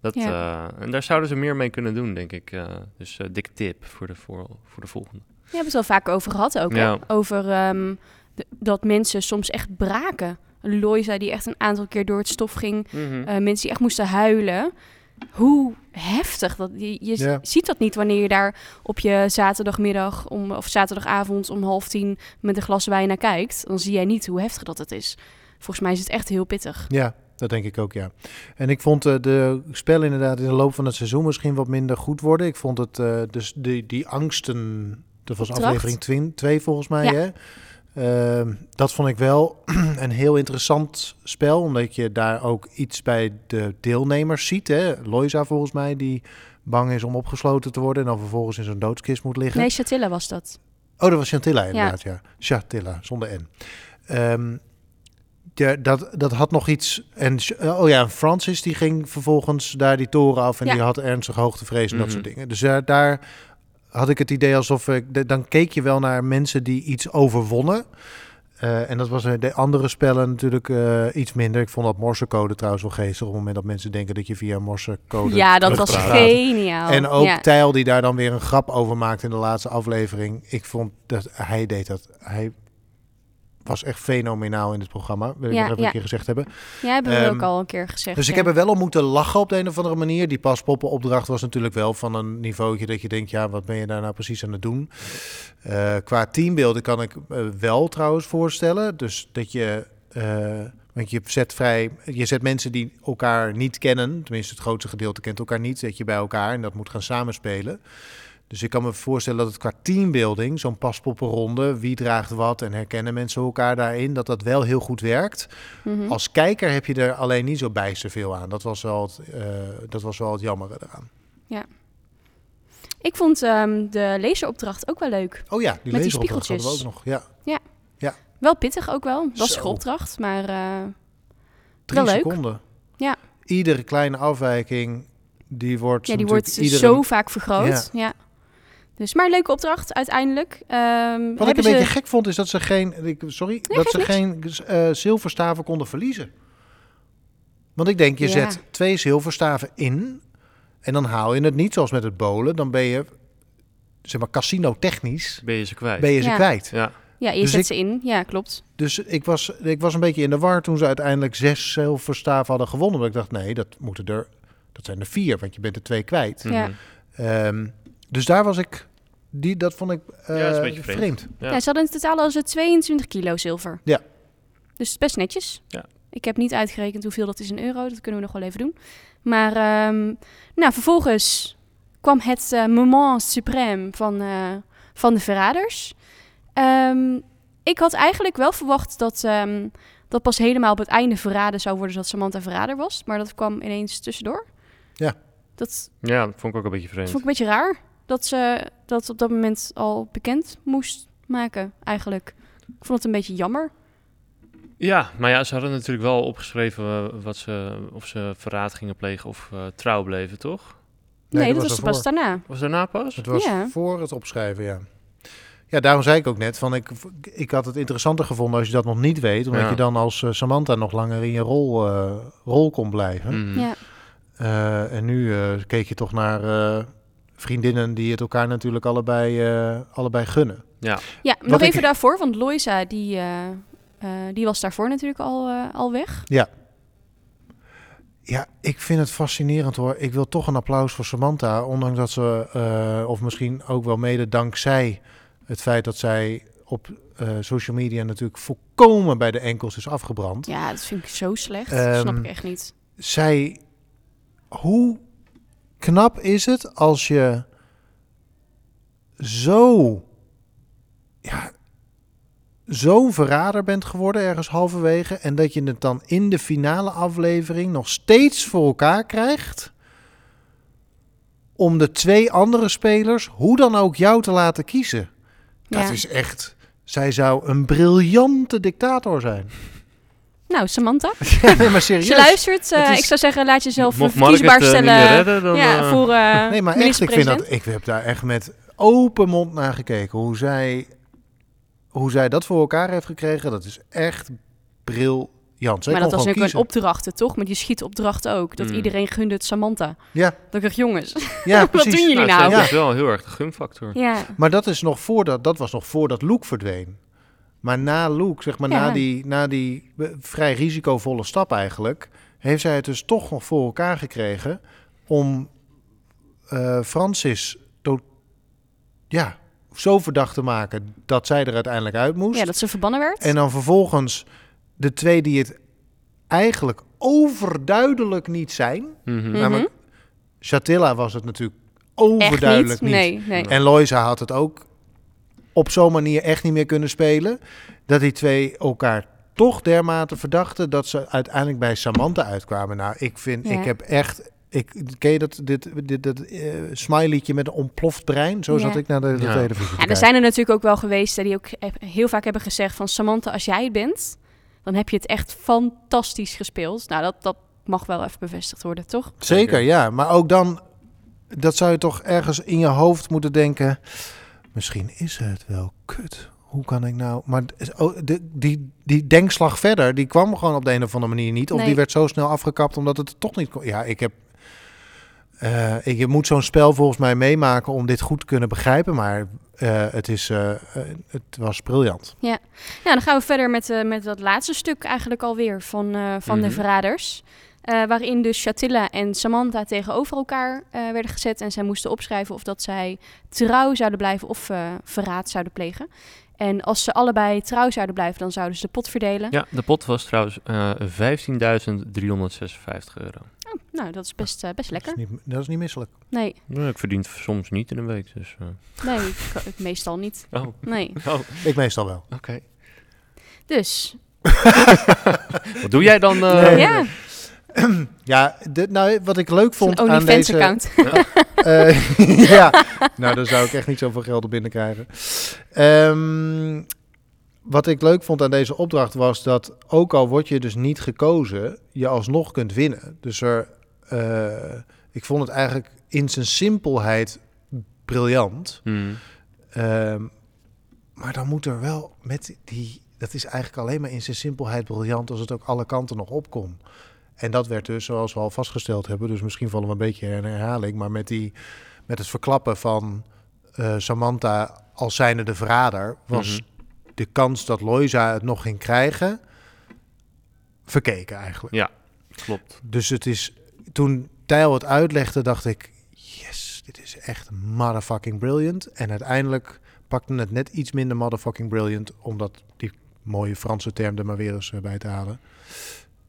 Dat, Ja. eh, en daar zouden ze meer mee kunnen doen, denk ik. eh, dus dikke tip voor de, voor, voor de volgende. We hebben het wel vaak over gehad ook. Ja. Over ehm, dat mensen soms echt braken. Loisa die echt een aantal keer door het stof ging. Mhm. mensen die echt moesten huilen. Hoe heftig. Dat, je je ziet dat niet wanneer je daar op je zaterdagmiddag om, of zaterdagavond om half tien met een glas wijn naar kijkt. Dan zie jij niet hoe heftig dat het is. Volgens mij is het echt heel pittig. ja dat denk ik ook, ja. En ik vond eh, de spel inderdaad in de loop van het seizoen misschien wat minder goed worden. Ik vond het, eh, dus die, die angsten, dat was Opdracht. aflevering 2 volgens mij, Ja. hè? Ehm, dat vond ik wel een heel interessant spel, omdat je daar ook iets bij de deelnemers ziet. Hè? Loisa volgens mij, die bang is om opgesloten te worden en dan vervolgens in zo'n doodskist moet liggen. Nee, Chatilla was dat. Oh, dat was Chantilla inderdaad, ja. Chantilla, zonder N. Ehm, ja, dat, dat had nog iets. En oh ja, Francis die ging vervolgens daar die toren af en Ja. die had ernstig hoogtevrees en dat Mhm. soort dingen. Dus daar, daar had ik het idee alsof ik. Dan keek je wel naar mensen die iets overwonnen. Eh, en dat was in de andere spellen natuurlijk eh, iets minder. Ik vond dat morsecode trouwens wel geestig. Op het moment dat mensen denken dat je via morsecode. Ja, dat was geniaal. En ook Ja. Tijl die daar dan weer een grap over maakte in de laatste aflevering. Ik vond dat hij deed dat. Hij was echt fenomenaal in het programma. Wil ik Ja, nog even ja. een keer gezegd hebben. Ja, hebben we Ehm, ook al een keer gezegd. Dus ik heb er wel om moeten lachen op de een of andere manier. Die paspoppenopdracht was natuurlijk wel van een niveautje dat je denkt, ja, wat ben je daar nou precies aan het doen? Eh, qua teambeelden kan ik eh, wel trouwens voorstellen. Dus dat je, eh, want je zet vrij, je zet mensen die elkaar niet kennen, tenminste het grootste gedeelte kent elkaar niet, zet je bij elkaar en dat moet gaan samenspelen. Dus ik kan me voorstellen dat het qua teambuilding, zo'n paspoppenronde, wie draagt wat en herkennen mensen elkaar daarin, dat dat wel heel goed werkt. Mhm. Als kijker heb je er alleen niet zo bijster veel aan. Dat was wel het, eh, dat was wel het jammer eraan. Ik vond ehm, de lezeropdracht ook wel leuk. Oh ja, die Met die lezeropdracht hadden we ook nog. Ja, Wel pittig ook wel. Lastige Zo. opdracht, maar eh, drie Wel leuk. seconden. Ja. Iedere kleine afwijking, die wordt ja, die wordt zo vaak vergroot. Ja. Dus, maar leuke opdracht uiteindelijk. Ehm, Wat ik een ze... beetje gek vond, is dat ze geen, ik- sorry, dat ze niks. geen eh, zilverstaven konden verliezen. Want ik denk, je Ja. zet twee zilverstaven in en dan haal je het niet zoals met het bolen. Dan ben je zeg maar, casino-technisch Ben je ze kwijt? ben je ze Ja. kwijt. Ja. Ja, je Dus zet ik- ze in. Ja, klopt. Dus ik was, ik was een beetje in de war toen ze uiteindelijk zes zilverstaven hadden gewonnen. Maar ik dacht, nee, dat moeten er, dat zijn er vier, want je bent er twee kwijt. Mhm. Ja. Ehm, dus daar was ik, die, dat vond ik eh, Ja, dat is een beetje vreemd. Ja. Ja. ze hadden in totaal al ze 22 kilo zilver. Ja. Dus best netjes. Ja. Ik heb niet uitgerekend hoeveel dat is in euro. Dat kunnen we nog wel even doen. Maar ehm, nou, vervolgens kwam het eh, moment suprême van, eh, van de verraders. Ehm, ik had eigenlijk wel verwacht dat, ehm, dat pas helemaal op het einde verraden zou worden dat Samantha verrader was. Maar dat kwam ineens tussendoor. Ja. Dat ja, dat vond ik ook een beetje dat vreemd. vond ik een beetje raar dat ze dat op dat moment al bekend moest maken, eigenlijk. Ik vond het een beetje jammer. Ja, maar ja, ze hadden natuurlijk wel opgeschreven eh, wat ze, of ze verraad gingen plegen of eh, trouw bleven, toch? Nee, dat dat, was pas daarna. Was daarna pas? Het was Ja. voor het opschrijven, ja. Ja, daarom zei ik ook net, van ik, ik had het interessanter gevonden als je dat nog niet weet. Omdat Ja. je dan als eh, Samantha nog langer in je rol, eh, rol kon blijven. Mhm. Ja. Eh, en nu eh, keek je toch naar eh, vriendinnen die het elkaar natuurlijk allebei, eh, allebei gunnen. Ja, Ja, nog ik- even daarvoor, want Loisa, die, eh, eh, die was daarvoor natuurlijk al, eh, al weg. Ja, ik vind het fascinerend hoor. Ik wil toch een applaus voor Samantha. Ondanks dat ze, eh, of misschien ook wel mede dankzij het feit dat zij op eh, social media natuurlijk volkomen bij de enkels is afgebrand. Ja, dat vind ik zo slecht. Ehm, dat snap ik echt niet. Zij, hoe knap is het als je zo, ja, zo'n verrader bent geworden ergens halverwege en dat je het dan in de finale aflevering nog steeds voor elkaar krijgt om de twee andere spelers hoe dan ook jou te laten kiezen. Dat is echt, zij zou een briljante dictator zijn. Nou, Samantha, Ja, nee, maar serieus. je luistert, eh, is- ik zou zeggen, laat jezelf verkiesbaar eh, stellen. meer redden, dan... ja, eh, voor eh Nee, maar echt, ik vind dat ik heb daar echt met open mond naar gekeken. Hoe zij, hoe zij dat voor elkaar heeft gekregen, dat is echt briljant. Zij Maar dat was natuurlijk een opdrachten, toch? Met die schietopdrachten ook. Dat Mm. iedereen gunde het Samantha. Ja, Dat ik dacht, jongens. ja, Wat precies. doen jullie nou, nou? ze hebben Ja. dus wel heel erg de gunfactor. Ja, Maar dat, is nog voordat, dat was nog voordat Luke verdween. Maar na Luke, zeg maar, Ja. na die, na die eh, vrij risicovolle stap eigenlijk, heeft zij het dus toch nog voor elkaar gekregen om eh, Francis to- ja, zo verdacht te maken dat zij er uiteindelijk uit moest. ja, dat ze verbannen werd. En dan vervolgens de twee die het eigenlijk overduidelijk niet zijn. Mhm. Mhm. Namelijk, Chatilla was het natuurlijk Echt overduidelijk niet. Nee, nee. En Loisa had het ook op zo'n manier echt niet meer kunnen spelen. Dat die twee elkaar toch dermate verdachten dat ze uiteindelijk bij Samantha uitkwamen. Nou, ik vind, Ja. ik heb echt... Ik, ken je dat, dit, dit, dat smileytje met een ontploft brein? Zo Ja. zat ik naar de, de Ja. televisie te Ja, er zijn er natuurlijk ook wel geweest die ook heel vaak hebben gezegd van Samantha, als jij het bent, dan heb je het echt fantastisch gespeeld. Nou, dat, dat mag wel even bevestigd worden, toch? Zeker, ja. Maar ook dan, dat zou je toch ergens in je hoofd moeten denken. Misschien is het wel kut. Hoe kan ik nou... Maar oh, de, die, die denkslag verder, die kwam gewoon op de een of andere manier niet. Of Nee. die werd zo snel afgekapt omdat het toch niet kon. Ja, ik heb... eh, ik, je moet zo'n spel volgens mij meemaken om dit goed te kunnen begrijpen. Maar eh, het, is, eh, het was briljant. Ja, dan gaan we verder met, met dat laatste stuk eigenlijk alweer van, van de Mhm. verraders. Eh, waarin dus Chatilla en Samantha tegenover elkaar eh, werden gezet. En zij moesten opschrijven of dat zij trouw zouden blijven of eh, verraad zouden plegen. En als ze allebei trouw zouden blijven, dan zouden ze de pot verdelen. Ja, de pot was trouwens eh 15.356 euro. Oh, nou, dat is best, best Dat lekker. is niet, dat is niet misselijk. Nee, Nou, ik verdien soms niet in een week, dus... eh. nee, ik- ik- meestal niet. Oh, Nee. oh Ik meestal wel. oké. Dus, Wat doe jij dan? eh? Nee. ja, Ja, de, nou, wat ik leuk vond aan deze... account. Eh, ja, nou, daar zou ik echt niet zoveel geld op binnenkrijgen. Ehm, wat ik leuk vond aan deze opdracht was dat ook al word je dus niet gekozen, je alsnog kunt winnen. Dus er, eh, ik vond het eigenlijk in zijn simpelheid briljant. Hmm. Ehm, maar dan moet er wel met die. Dat is eigenlijk alleen maar in zijn simpelheid briljant als het ook alle kanten nog op kon. En dat werd dus, zoals we al vastgesteld hebben, dus misschien vallen we een beetje in herhaling, maar met, die, met het verklappen van eh, Samantha als zijnde de verrader, was Mhm. de kans dat Loisa het nog ging krijgen verkeken eigenlijk. Klopt. Dus het is, toen Tijl het uitlegde, dacht ik, yes, dit is echt motherfucking brilliant. En uiteindelijk pakte het net iets minder motherfucking brilliant, omdat die mooie Franse term er maar weer eens eh, bij te halen,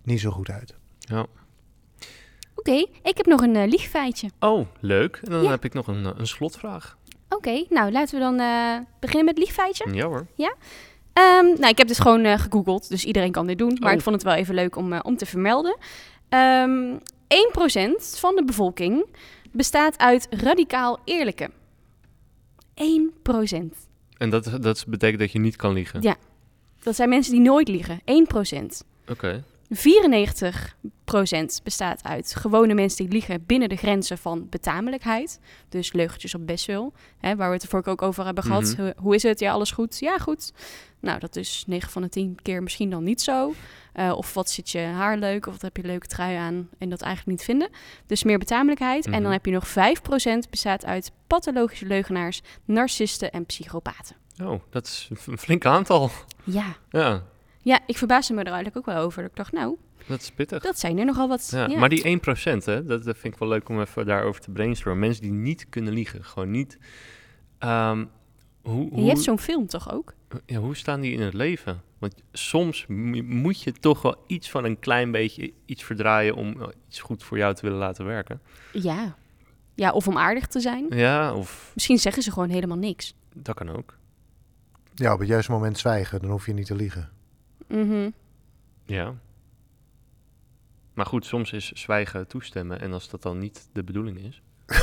niet zo goed uit. Ja. Oké, ik heb nog een eh, liegfeitje. Oh, leuk. En dan Ja. heb ik nog een, eh, een slotvraag. Oké, nou laten we dan eh, beginnen met het liegfeitje. Ja hoor. Ehm, nou, ik heb dit gewoon gegoogeld, dus iedereen kan dit doen. Maar Oh. ik vond het wel even leuk om, om te vermelden. Ehm 1% van de bevolking bestaat uit radicaal eerlijke. 1%. En dat, dat betekent dat je niet kan liegen? Ja. Dat zijn mensen die nooit liegen. 1%. Oké. 94% bestaat uit gewone mensen die liegen binnen de grenzen van betamelijkheid. Dus leugentjes op best wel. Hè, waar we het er vorige ook over hebben gehad. Mhm. Hoe, hoe is het? Ja, alles goed. Ja, goed. Nou, dat is 9 van de 10 keer misschien dan niet zo. Eh, of wat zit je haar leuk? Of wat heb je leuke trui aan? En dat eigenlijk niet vinden. Dus meer betamelijkheid. En dan Mhm. heb je nog 5% bestaat uit pathologische leugenaars, narcisten en psychopaten. Oh, dat is een flink aantal. Ja. Ja, Ja, ik verbaasde me er eigenlijk ook wel over. Ik dacht, nou, dat is pittig. dat zijn er nogal wat. Ja, Ja. Maar die 1%, hè, dat, dat vind ik wel leuk om even daarover te brainstormen. Mensen die niet kunnen liegen, gewoon niet. Ehm, hoe, En hoe, je hebt zo'n film toch ook? ja, hoe staan die in het leven? Want soms mo- moet je toch wel iets van een klein beetje iets verdraaien om eh, iets goed voor jou te willen laten werken. Ja. Ja, of om aardig te zijn. Ja, of Misschien zeggen ze gewoon helemaal niks. dat kan ook. Ja, op het juiste moment zwijgen, dan hoef je niet te liegen. Mhm. Ja. Maar goed, soms is zwijgen toestemmen. En als dat dan niet de bedoeling is.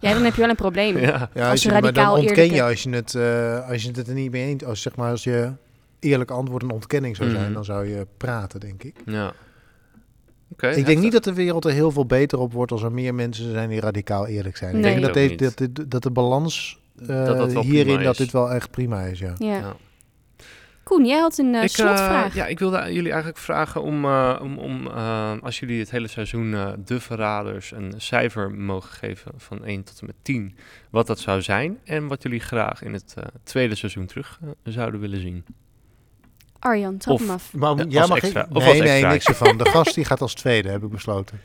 Ja, dan heb je wel een probleem. Ja, Ja, Als je, je maar dan radicaal ontken eerlijke- je als je het, eh, als je het er niet mee eens, als zeg maar als je eerlijk antwoord een ontkenning zou zijn, Mhm. dan zou je praten, denk ik. ja. Oké. ik denk niet dat de wereld er heel veel beter op wordt als er meer mensen zijn die radicaal eerlijk zijn. Ik Nee. denk dat, Denk ik deze, ook dat, dit- dat de balans eh, Dat dat hierin dat dit wel echt prima is, ja. Ja. Ja. Koen, jij had een eh, Ik, eh, slotvraag. ja, ik wilde jullie eigenlijk vragen om, eh, om, om als jullie het hele seizoen De Verraders een cijfer mogen geven van 1 tot en met 10, wat dat zou zijn en wat jullie graag in het tweede seizoen terug zouden willen zien. Arjan, trap Of- hem af. Maar Ja, als mag extra. ik- Of nee, als nee, extra. niks ervan. De gast die gaat als tweede, heb ik besloten.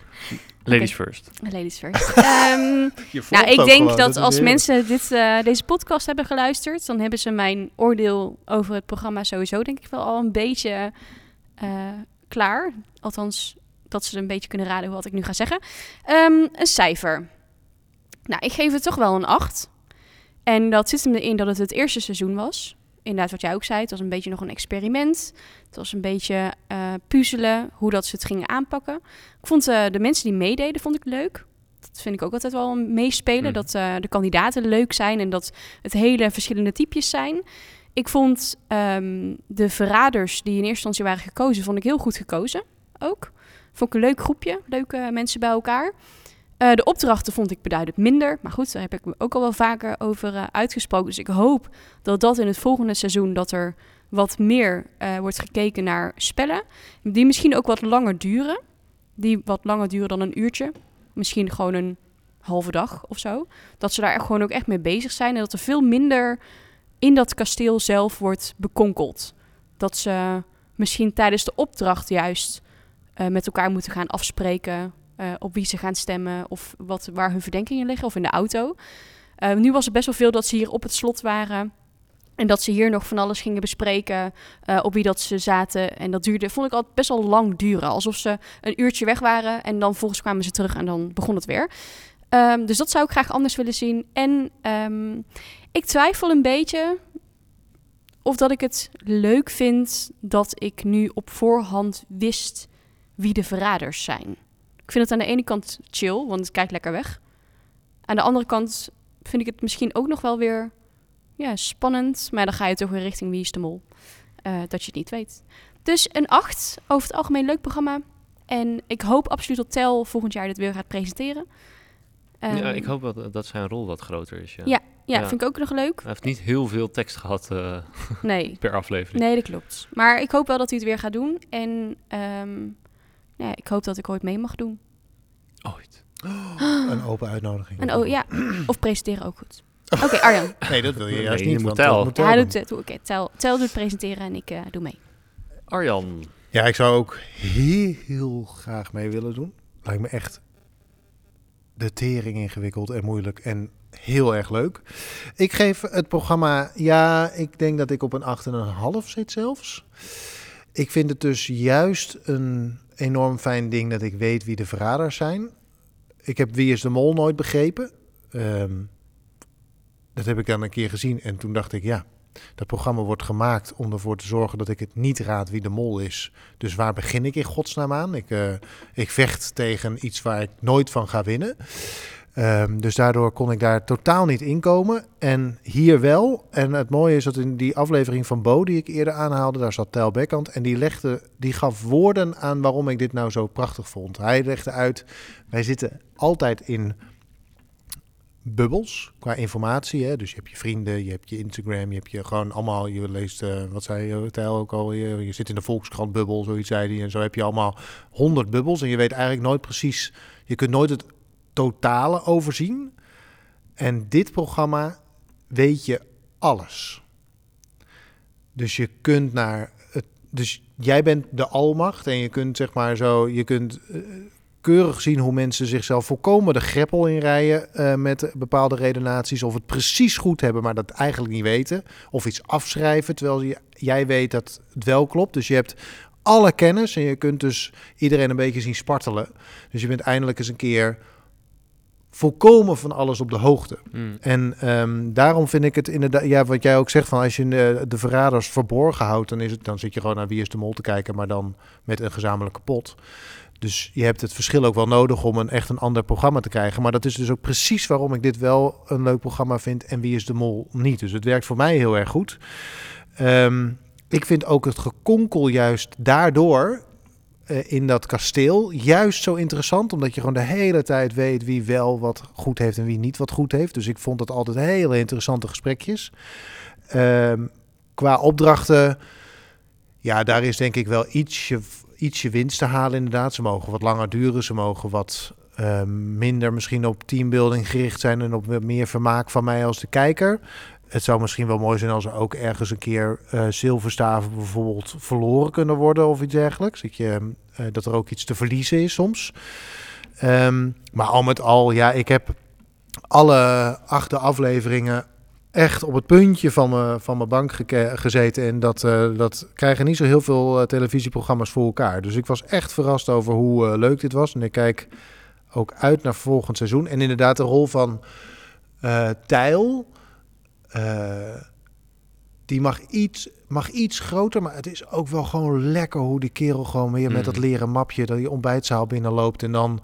Ladies first. Ladies first. Ehm, nou, ik denk dat als mensen dit, eh, deze podcast hebben geluisterd, dan hebben ze mijn oordeel over het programma sowieso denk ik wel al een beetje eh, klaar. Althans, dat ze een beetje kunnen raden wat ik nu ga zeggen. Ehm, een cijfer. Nou, ik geef het toch wel een 8. En dat zit hem erin dat het het eerste seizoen was. Inderdaad, wat jij ook zei, het was een beetje nog een experiment. Het was een beetje eh, puzzelen hoe dat ze het gingen aanpakken. Ik vond eh, de mensen die meededen, vond ik leuk. Dat vind ik ook altijd wel meespelen. Mhm. Dat eh, de kandidaten leuk zijn en dat het hele verschillende typjes zijn. Ik vond ehm, de verraders die in eerste instantie waren gekozen, vond ik heel goed gekozen. Ook. Vond ik een leuk groepje, leuke mensen bij elkaar. Eh, de opdrachten vond ik beduidend minder. Maar goed, daar heb ik me ook al wel vaker over eh, uitgesproken. Dus ik hoop dat dat in het volgende seizoen... dat er wat meer eh, wordt gekeken naar spellen. Die misschien ook wat langer duren. Die wat langer duren dan een uurtje. Misschien gewoon een halve dag of zo. Dat ze daar echt gewoon ook echt mee bezig zijn. En dat er veel minder in dat kasteel zelf wordt bekonkeld. Dat ze misschien tijdens de opdracht juist met elkaar moeten gaan afspreken... eh, op wie ze gaan stemmen of wat, waar hun verdenkingen liggen. Of in de auto. Eh, nu was het best wel veel dat ze hier op het slot waren... En dat ze hier nog van alles gingen bespreken, eh, op wie dat ze zaten. En dat duurde, vond ik altijd best wel lang duren. Alsof ze een uurtje weg waren en dan volgens kwamen ze terug en dan begon het weer. Ehm, dus dat zou ik graag anders willen zien. En ehm, ik twijfel een beetje of dat ik het leuk vind dat ik nu op voorhand wist wie de verraders zijn. Ik vind het aan de ene kant chill, want het kijkt lekker weg. Aan de andere kant vind ik het misschien ook nog wel weer ja, spannend. Maar dan ga je toch weer richting Wie is de Mol. Eh, dat je het niet weet. Dus een 8. Over het algemeen leuk programma. En ik hoop absoluut dat Tel volgend jaar dit weer gaat presenteren. Ehm, ja, ik hoop dat- dat zijn rol wat groter is. Ja. Ja. Ja, ja. vind ik ook nog leuk. Hij heeft niet heel veel tekst gehad eh, Nee, per aflevering. nee, dat klopt. Maar ik hoop wel dat hij het weer gaat doen. En ehm, ja, ik hoop dat ik ooit mee mag doen. Ooit. Een open uitnodiging. En oh ja, of presenteren ook goed. Oké, Arjan. Nee, dat wil je Nee, juist je niet. moet want Tel. moet Tel Hij doet het. Oké, tel, tel doet presenteren en ik eh, doe mee. Arjan. Ja, ik zou ook heel, heel graag mee willen doen. Lijkt me echt de tering ingewikkeld en moeilijk en heel erg leuk. Ik geef het programma, ja, ik denk dat ik op een 8,5 zit zelfs. Ik vind het dus juist een enorm fijn ding dat ik weet wie de verraders zijn. Ik heb Wie is de Mol nooit begrepen. Ehm, dat heb ik dan een keer gezien en toen dacht ik, ja, dat programma wordt gemaakt om ervoor te zorgen dat ik het niet raad wie de mol is. Dus waar begin ik in godsnaam aan? Ik, eh, ik vecht tegen iets waar ik nooit van ga winnen. Ehm, dus daardoor kon ik daar totaal niet inkomen. En hier wel. En het mooie is dat in die aflevering van Bo, die ik eerder aanhaalde, daar zat Tel Bekkant. En die, legde, die gaf woorden aan waarom ik dit nou zo prachtig vond. Hij legde uit, wij zitten altijd in bubbels qua informatie. Hè? Dus je hebt je vrienden, je hebt je Instagram, je hebt je gewoon allemaal, je leest, eh, wat zei je ook al, je, je zit in de Volkskrant bubbel, zoiets zei hij. En zo heb je allemaal honderd bubbels en je weet eigenlijk nooit precies, je kunt nooit het totale overzien. En dit programma weet je alles. Dus je kunt naar het, dus jij bent de almacht en je kunt zeg maar zo, je kunt eh, keurig zien hoe mensen zichzelf volkomen de greppel inrijden eh, met bepaalde redenaties. Of het precies goed hebben, maar dat eigenlijk niet weten. Of iets afschrijven, terwijl jij weet dat het wel klopt. Dus je hebt alle kennis en je kunt dus iedereen een beetje zien spartelen. Dus je bent eindelijk eens een keer volkomen van alles op de hoogte. Mm. En ehm, daarom vind ik het inderdaad, ja, wat jij ook zegt, van als je de, de verraders verborgen houdt, dan, is het, dan zit je gewoon naar Wie is de Mol te kijken, maar dan met een gezamenlijke pot. Dus je hebt het verschil ook wel nodig om een echt een ander programma te krijgen. Maar dat is dus ook precies waarom ik dit wel een leuk programma vind en Wie is de Mol niet. Dus het werkt voor mij heel erg goed. Ehm, ik vind ook het gekonkel juist daardoor eh, in dat kasteel juist zo interessant. Omdat je gewoon de hele tijd weet wie wel wat goed heeft en wie niet wat goed heeft. Dus ik vond dat altijd hele interessante gesprekjes. Ehm, qua opdrachten, ja, daar is denk ik wel ietsje, ietsje winst te halen inderdaad. Ze mogen wat langer duren, ze mogen wat eh, minder misschien op teambuilding gericht zijn... en op meer vermaak van mij als de kijker. Het zou misschien wel mooi zijn als er ook ergens een keer eh, zilverstaven bijvoorbeeld verloren kunnen worden of iets dergelijks. Dat, je, eh, dat er ook iets te verliezen is soms. Ehm, maar al met al, ja, ik heb alle acht afleveringen echt op het puntje van mijn, van mijn bank gezeten. En dat, eh, dat krijgen niet zo heel veel televisieprogramma's voor elkaar. Dus ik was echt verrast over hoe leuk dit was. En ik kijk ook uit naar volgend seizoen. En inderdaad de rol van Tijl... eh, die mag iets, mag iets groter, maar het is ook wel gewoon lekker hoe die kerel gewoon weer met dat Mhm. leren mapje dat die ontbijtzaal binnenloopt en dan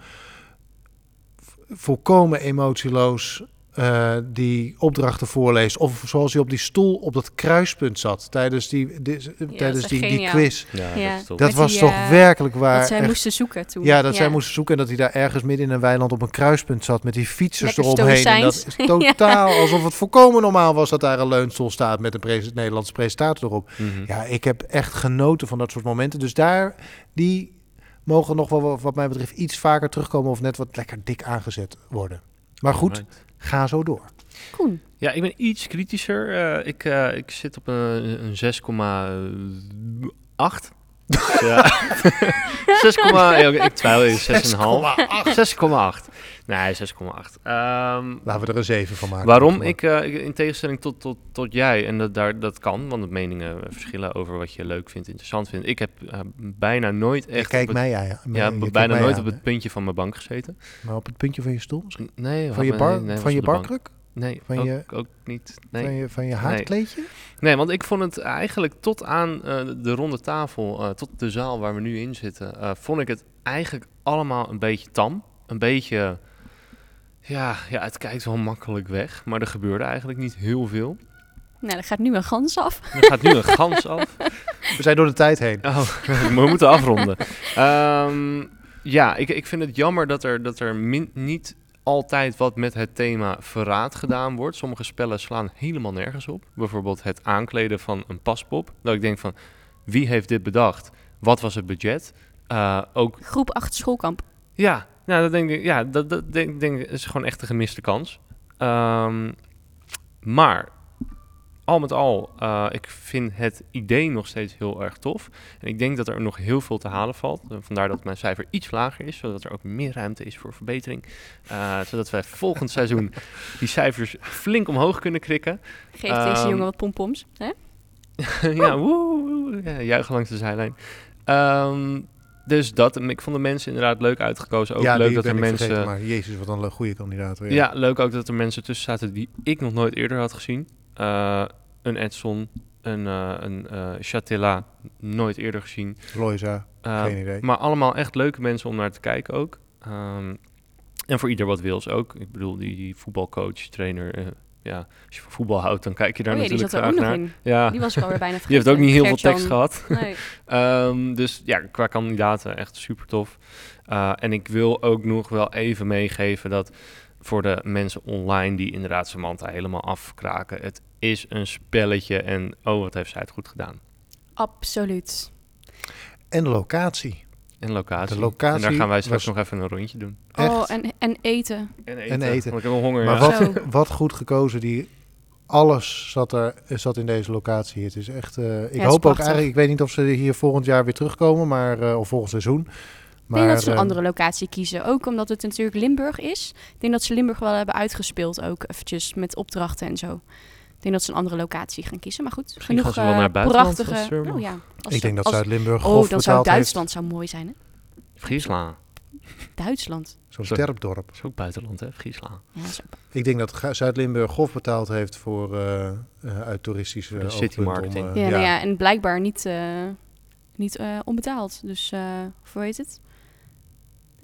volkomen emotieloos eh, die opdrachten voorleest. Of zoals hij op die stoel op dat kruispunt zat tijdens die, die- tijdens die, die quiz. Ja, Ja. dat was die, toch eh, werkelijk waar. dat zij echt- moesten zoeken toen. ja, dat zij moesten zoeken en dat hij daar ergens midden in een weiland op een kruispunt zat met die fietsers Lekker eromheen. En dat is totaal alsof het volkomen normaal was dat daar een leunstoel staat met een pres- Nederlandse presentator erop. Mhm. Ja, ik heb echt genoten van dat soort momenten. Dus daar, die mogen nog wel wat- wat mij betreft iets vaker terugkomen of net wat lekker dik aangezet worden. Maar goed. Ga zo door. Koen. Ja, ik ben iets kritischer. Eh, ik, eh, ik zit op een, een 6,8. ja. 6, ja, ik twijfel even, 6,5. 6,8. Nee, 6,8. Ehm, Laten we er een 7 van maken. waarom? Ik, eh, ik- in tegenstelling tot, tot, tot jij, en dat, daar, dat kan, want de meningen verschillen over wat je leuk vindt, interessant vindt. Ik heb eh, bijna nooit echt... het- mij aan. Ja, ja, je kijkt bijna nooit aan, op het puntje van mijn bank gezeten. Maar op het puntje van je stoel misschien? Nee, Van je, bar, nee, van je barkruk? Nee, Van ook, je- ook niet. Nee. Van, je, van je haardkleedje? Nee, want ik vond het eigenlijk tot aan eh, de ronde tafel, eh, tot de zaal waar we nu in zitten, eh, vond ik het eigenlijk allemaal een beetje tam. Een beetje, ja, ja, het kijkt wel makkelijk weg, maar er gebeurde eigenlijk niet heel veel. Nou, er gaat nu een gans af. Er gaat nu een gans af. We zijn door de tijd heen. Oh, we moeten afronden. Ehm, ja, ik, ik vind het jammer dat er, dat er min- niet altijd wat met het thema verraad gedaan wordt. Sommige spellen slaan helemaal nergens op. Bijvoorbeeld het aankleden van een paspop. Dat ik denk van, wie heeft dit bedacht? Wat was het budget? Eh, ook, Groep 8 schoolkamp. ja, nou, dat denk ik, ja, dat, dat denk, denk ik is gewoon echt een gemiste kans. Ehm, maar al met al, uh, ik vind het idee nog steeds heel erg tof. En ik denk dat er nog heel veel te halen valt. Uh, vandaar dat mijn cijfer iets lager is, zodat er ook meer ruimte is voor verbetering. Uh, zodat wij volgend seizoen die cijfers flink omhoog kunnen krikken. Geef um, deze jongen wat pompoms, hè? ja, woe, ja, juichen langs de zijlijn. Um, dus dat, ik vond de mensen inderdaad leuk uitgekozen. Ook ja, leuk dat er mensen. Vergeten, maar Jezus, wat een goede kandidaat. Ja. ja. leuk ook dat er mensen tussen zaten die ik nog nooit eerder had gezien. Uh, een Edson, een, uh, een uh, Chatilla, nooit eerder gezien. Loisa, geen idee. Maar allemaal echt leuke mensen om naar te kijken ook. Um, en voor ieder wat wils ook. Ik bedoel, die, die voetbalcoach, trainer, ja, als je van voetbal houdt, dan kijk je daar oh, ja, natuurlijk die zat er graag ook naar. Nog in. Ja. Die was ik alweer bijna vergeten. Die heeft ook niet heel veel tekst gehad. Nee. um, dus ja, qua kandidaten echt super tof. Uh, en ik wil ook nog wel even meegeven dat voor de mensen online die inderdaad Samantha helemaal afkraken, het is een spelletje en oh, wat heeft zij het goed gedaan. Absoluut. En de locatie. En locatie. De locatie en daar gaan wij straks was- nog even een rondje doen. Oh, en, en eten. En eten. eten. Want ik heb wel honger. Maar ja. Zo. wat, wat goed gekozen. Die, alles zat, er, zat in deze locatie. Het is echt... eh, ik hoop ook eigenlijk... Ik weet niet of ze hier volgend jaar weer terugkomen. Maar, eh, of volgend seizoen. Ik Maar, denk dat ze een eh, andere locatie kiezen. Ook omdat het natuurlijk Limburg is. Ik denk dat ze Limburg wel hebben uitgespeeld ook. Eventjes met opdrachten en zo. Ik denk dat ze een andere locatie gaan kiezen. Maar goed, Misschien genoeg gaan ze wel eh, naar het buitenland prachtige... oh, ja. Als ik denk dat als- Zuid-Limburg Oh, dan zou Duitsland zou mooi zijn, hè? Friesland. Duitsland. Zo'n Zo. sterpdorp. Dat is ook buitenland, hè? Friesland. Ja. Ik denk dat Zuid-Limburg grof betaald heeft voor eh, eh, uit toeristische De city om, marketing. eh, Ja, nou ja, en blijkbaar niet, eh, niet eh, onbetaald. Dus, eh hoe heet het?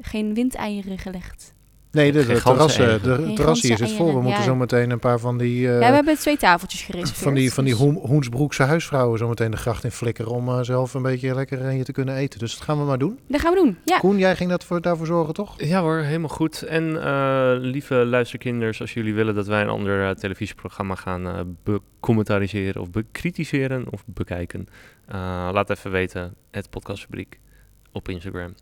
Geen windeieren gelegd. Nee, de, de terrassen, de Geen terras hier zit vol. We moeten ja. zo meteen een paar van die... eh, ja, we hebben twee tafeltjes gereserveerd. van die, van die dus- Hoen- Hoensbroekse huisvrouwen zo meteen de gracht in flikkeren om eh, zelf een beetje lekker hier te kunnen eten. Dus dat gaan we maar doen. Dat gaan we doen, ja. Koen, jij ging dat voor, daarvoor zorgen, toch? Ja hoor, helemaal goed. En eh, lieve luisterkinders, als jullie willen dat wij een ander eh, televisieprogramma gaan eh becommentaliseren of bekritiseren of bekijken, eh, laat even weten, het podcastfabriek op Instagram.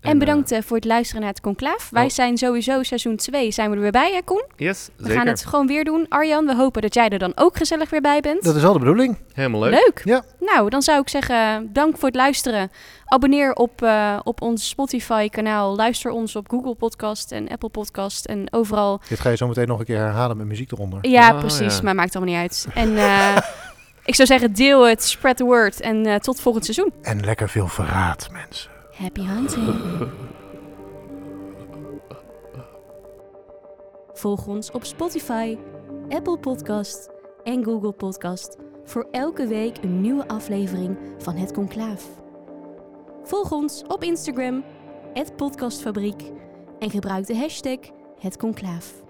En bedankt eh, voor het luisteren naar het conclaaf. Wij Oh. zijn sowieso seizoen 2 zijn we er weer bij, hè Koen? eh, yes, We zeker. gaan het gewoon weer doen. Arjan, we hopen dat jij er dan ook gezellig weer bij bent. Dat is al de bedoeling. Helemaal leuk. Leuk. Ja. Nou, dan zou ik zeggen, dank voor het luisteren. Abonneer op, eh, op ons Spotify-kanaal. Luister ons op Google Podcast en Apple Podcast en overal. Dit ga je zo meteen nog een keer herhalen met muziek eronder. Ja, Oh, precies, ja. maar maakt allemaal niet uit. En eh, ik zou zeggen, deel het, spread the word en eh, tot volgend seizoen. En lekker veel verraad, mensen. Happy hunting. Volg ons op Spotify, Apple Podcast en Google Podcast voor elke week een nieuwe aflevering van Het Conclaaf. Volg ons op Instagram, het Podcastfabriek en gebruik de hashtag Het Conclaaf.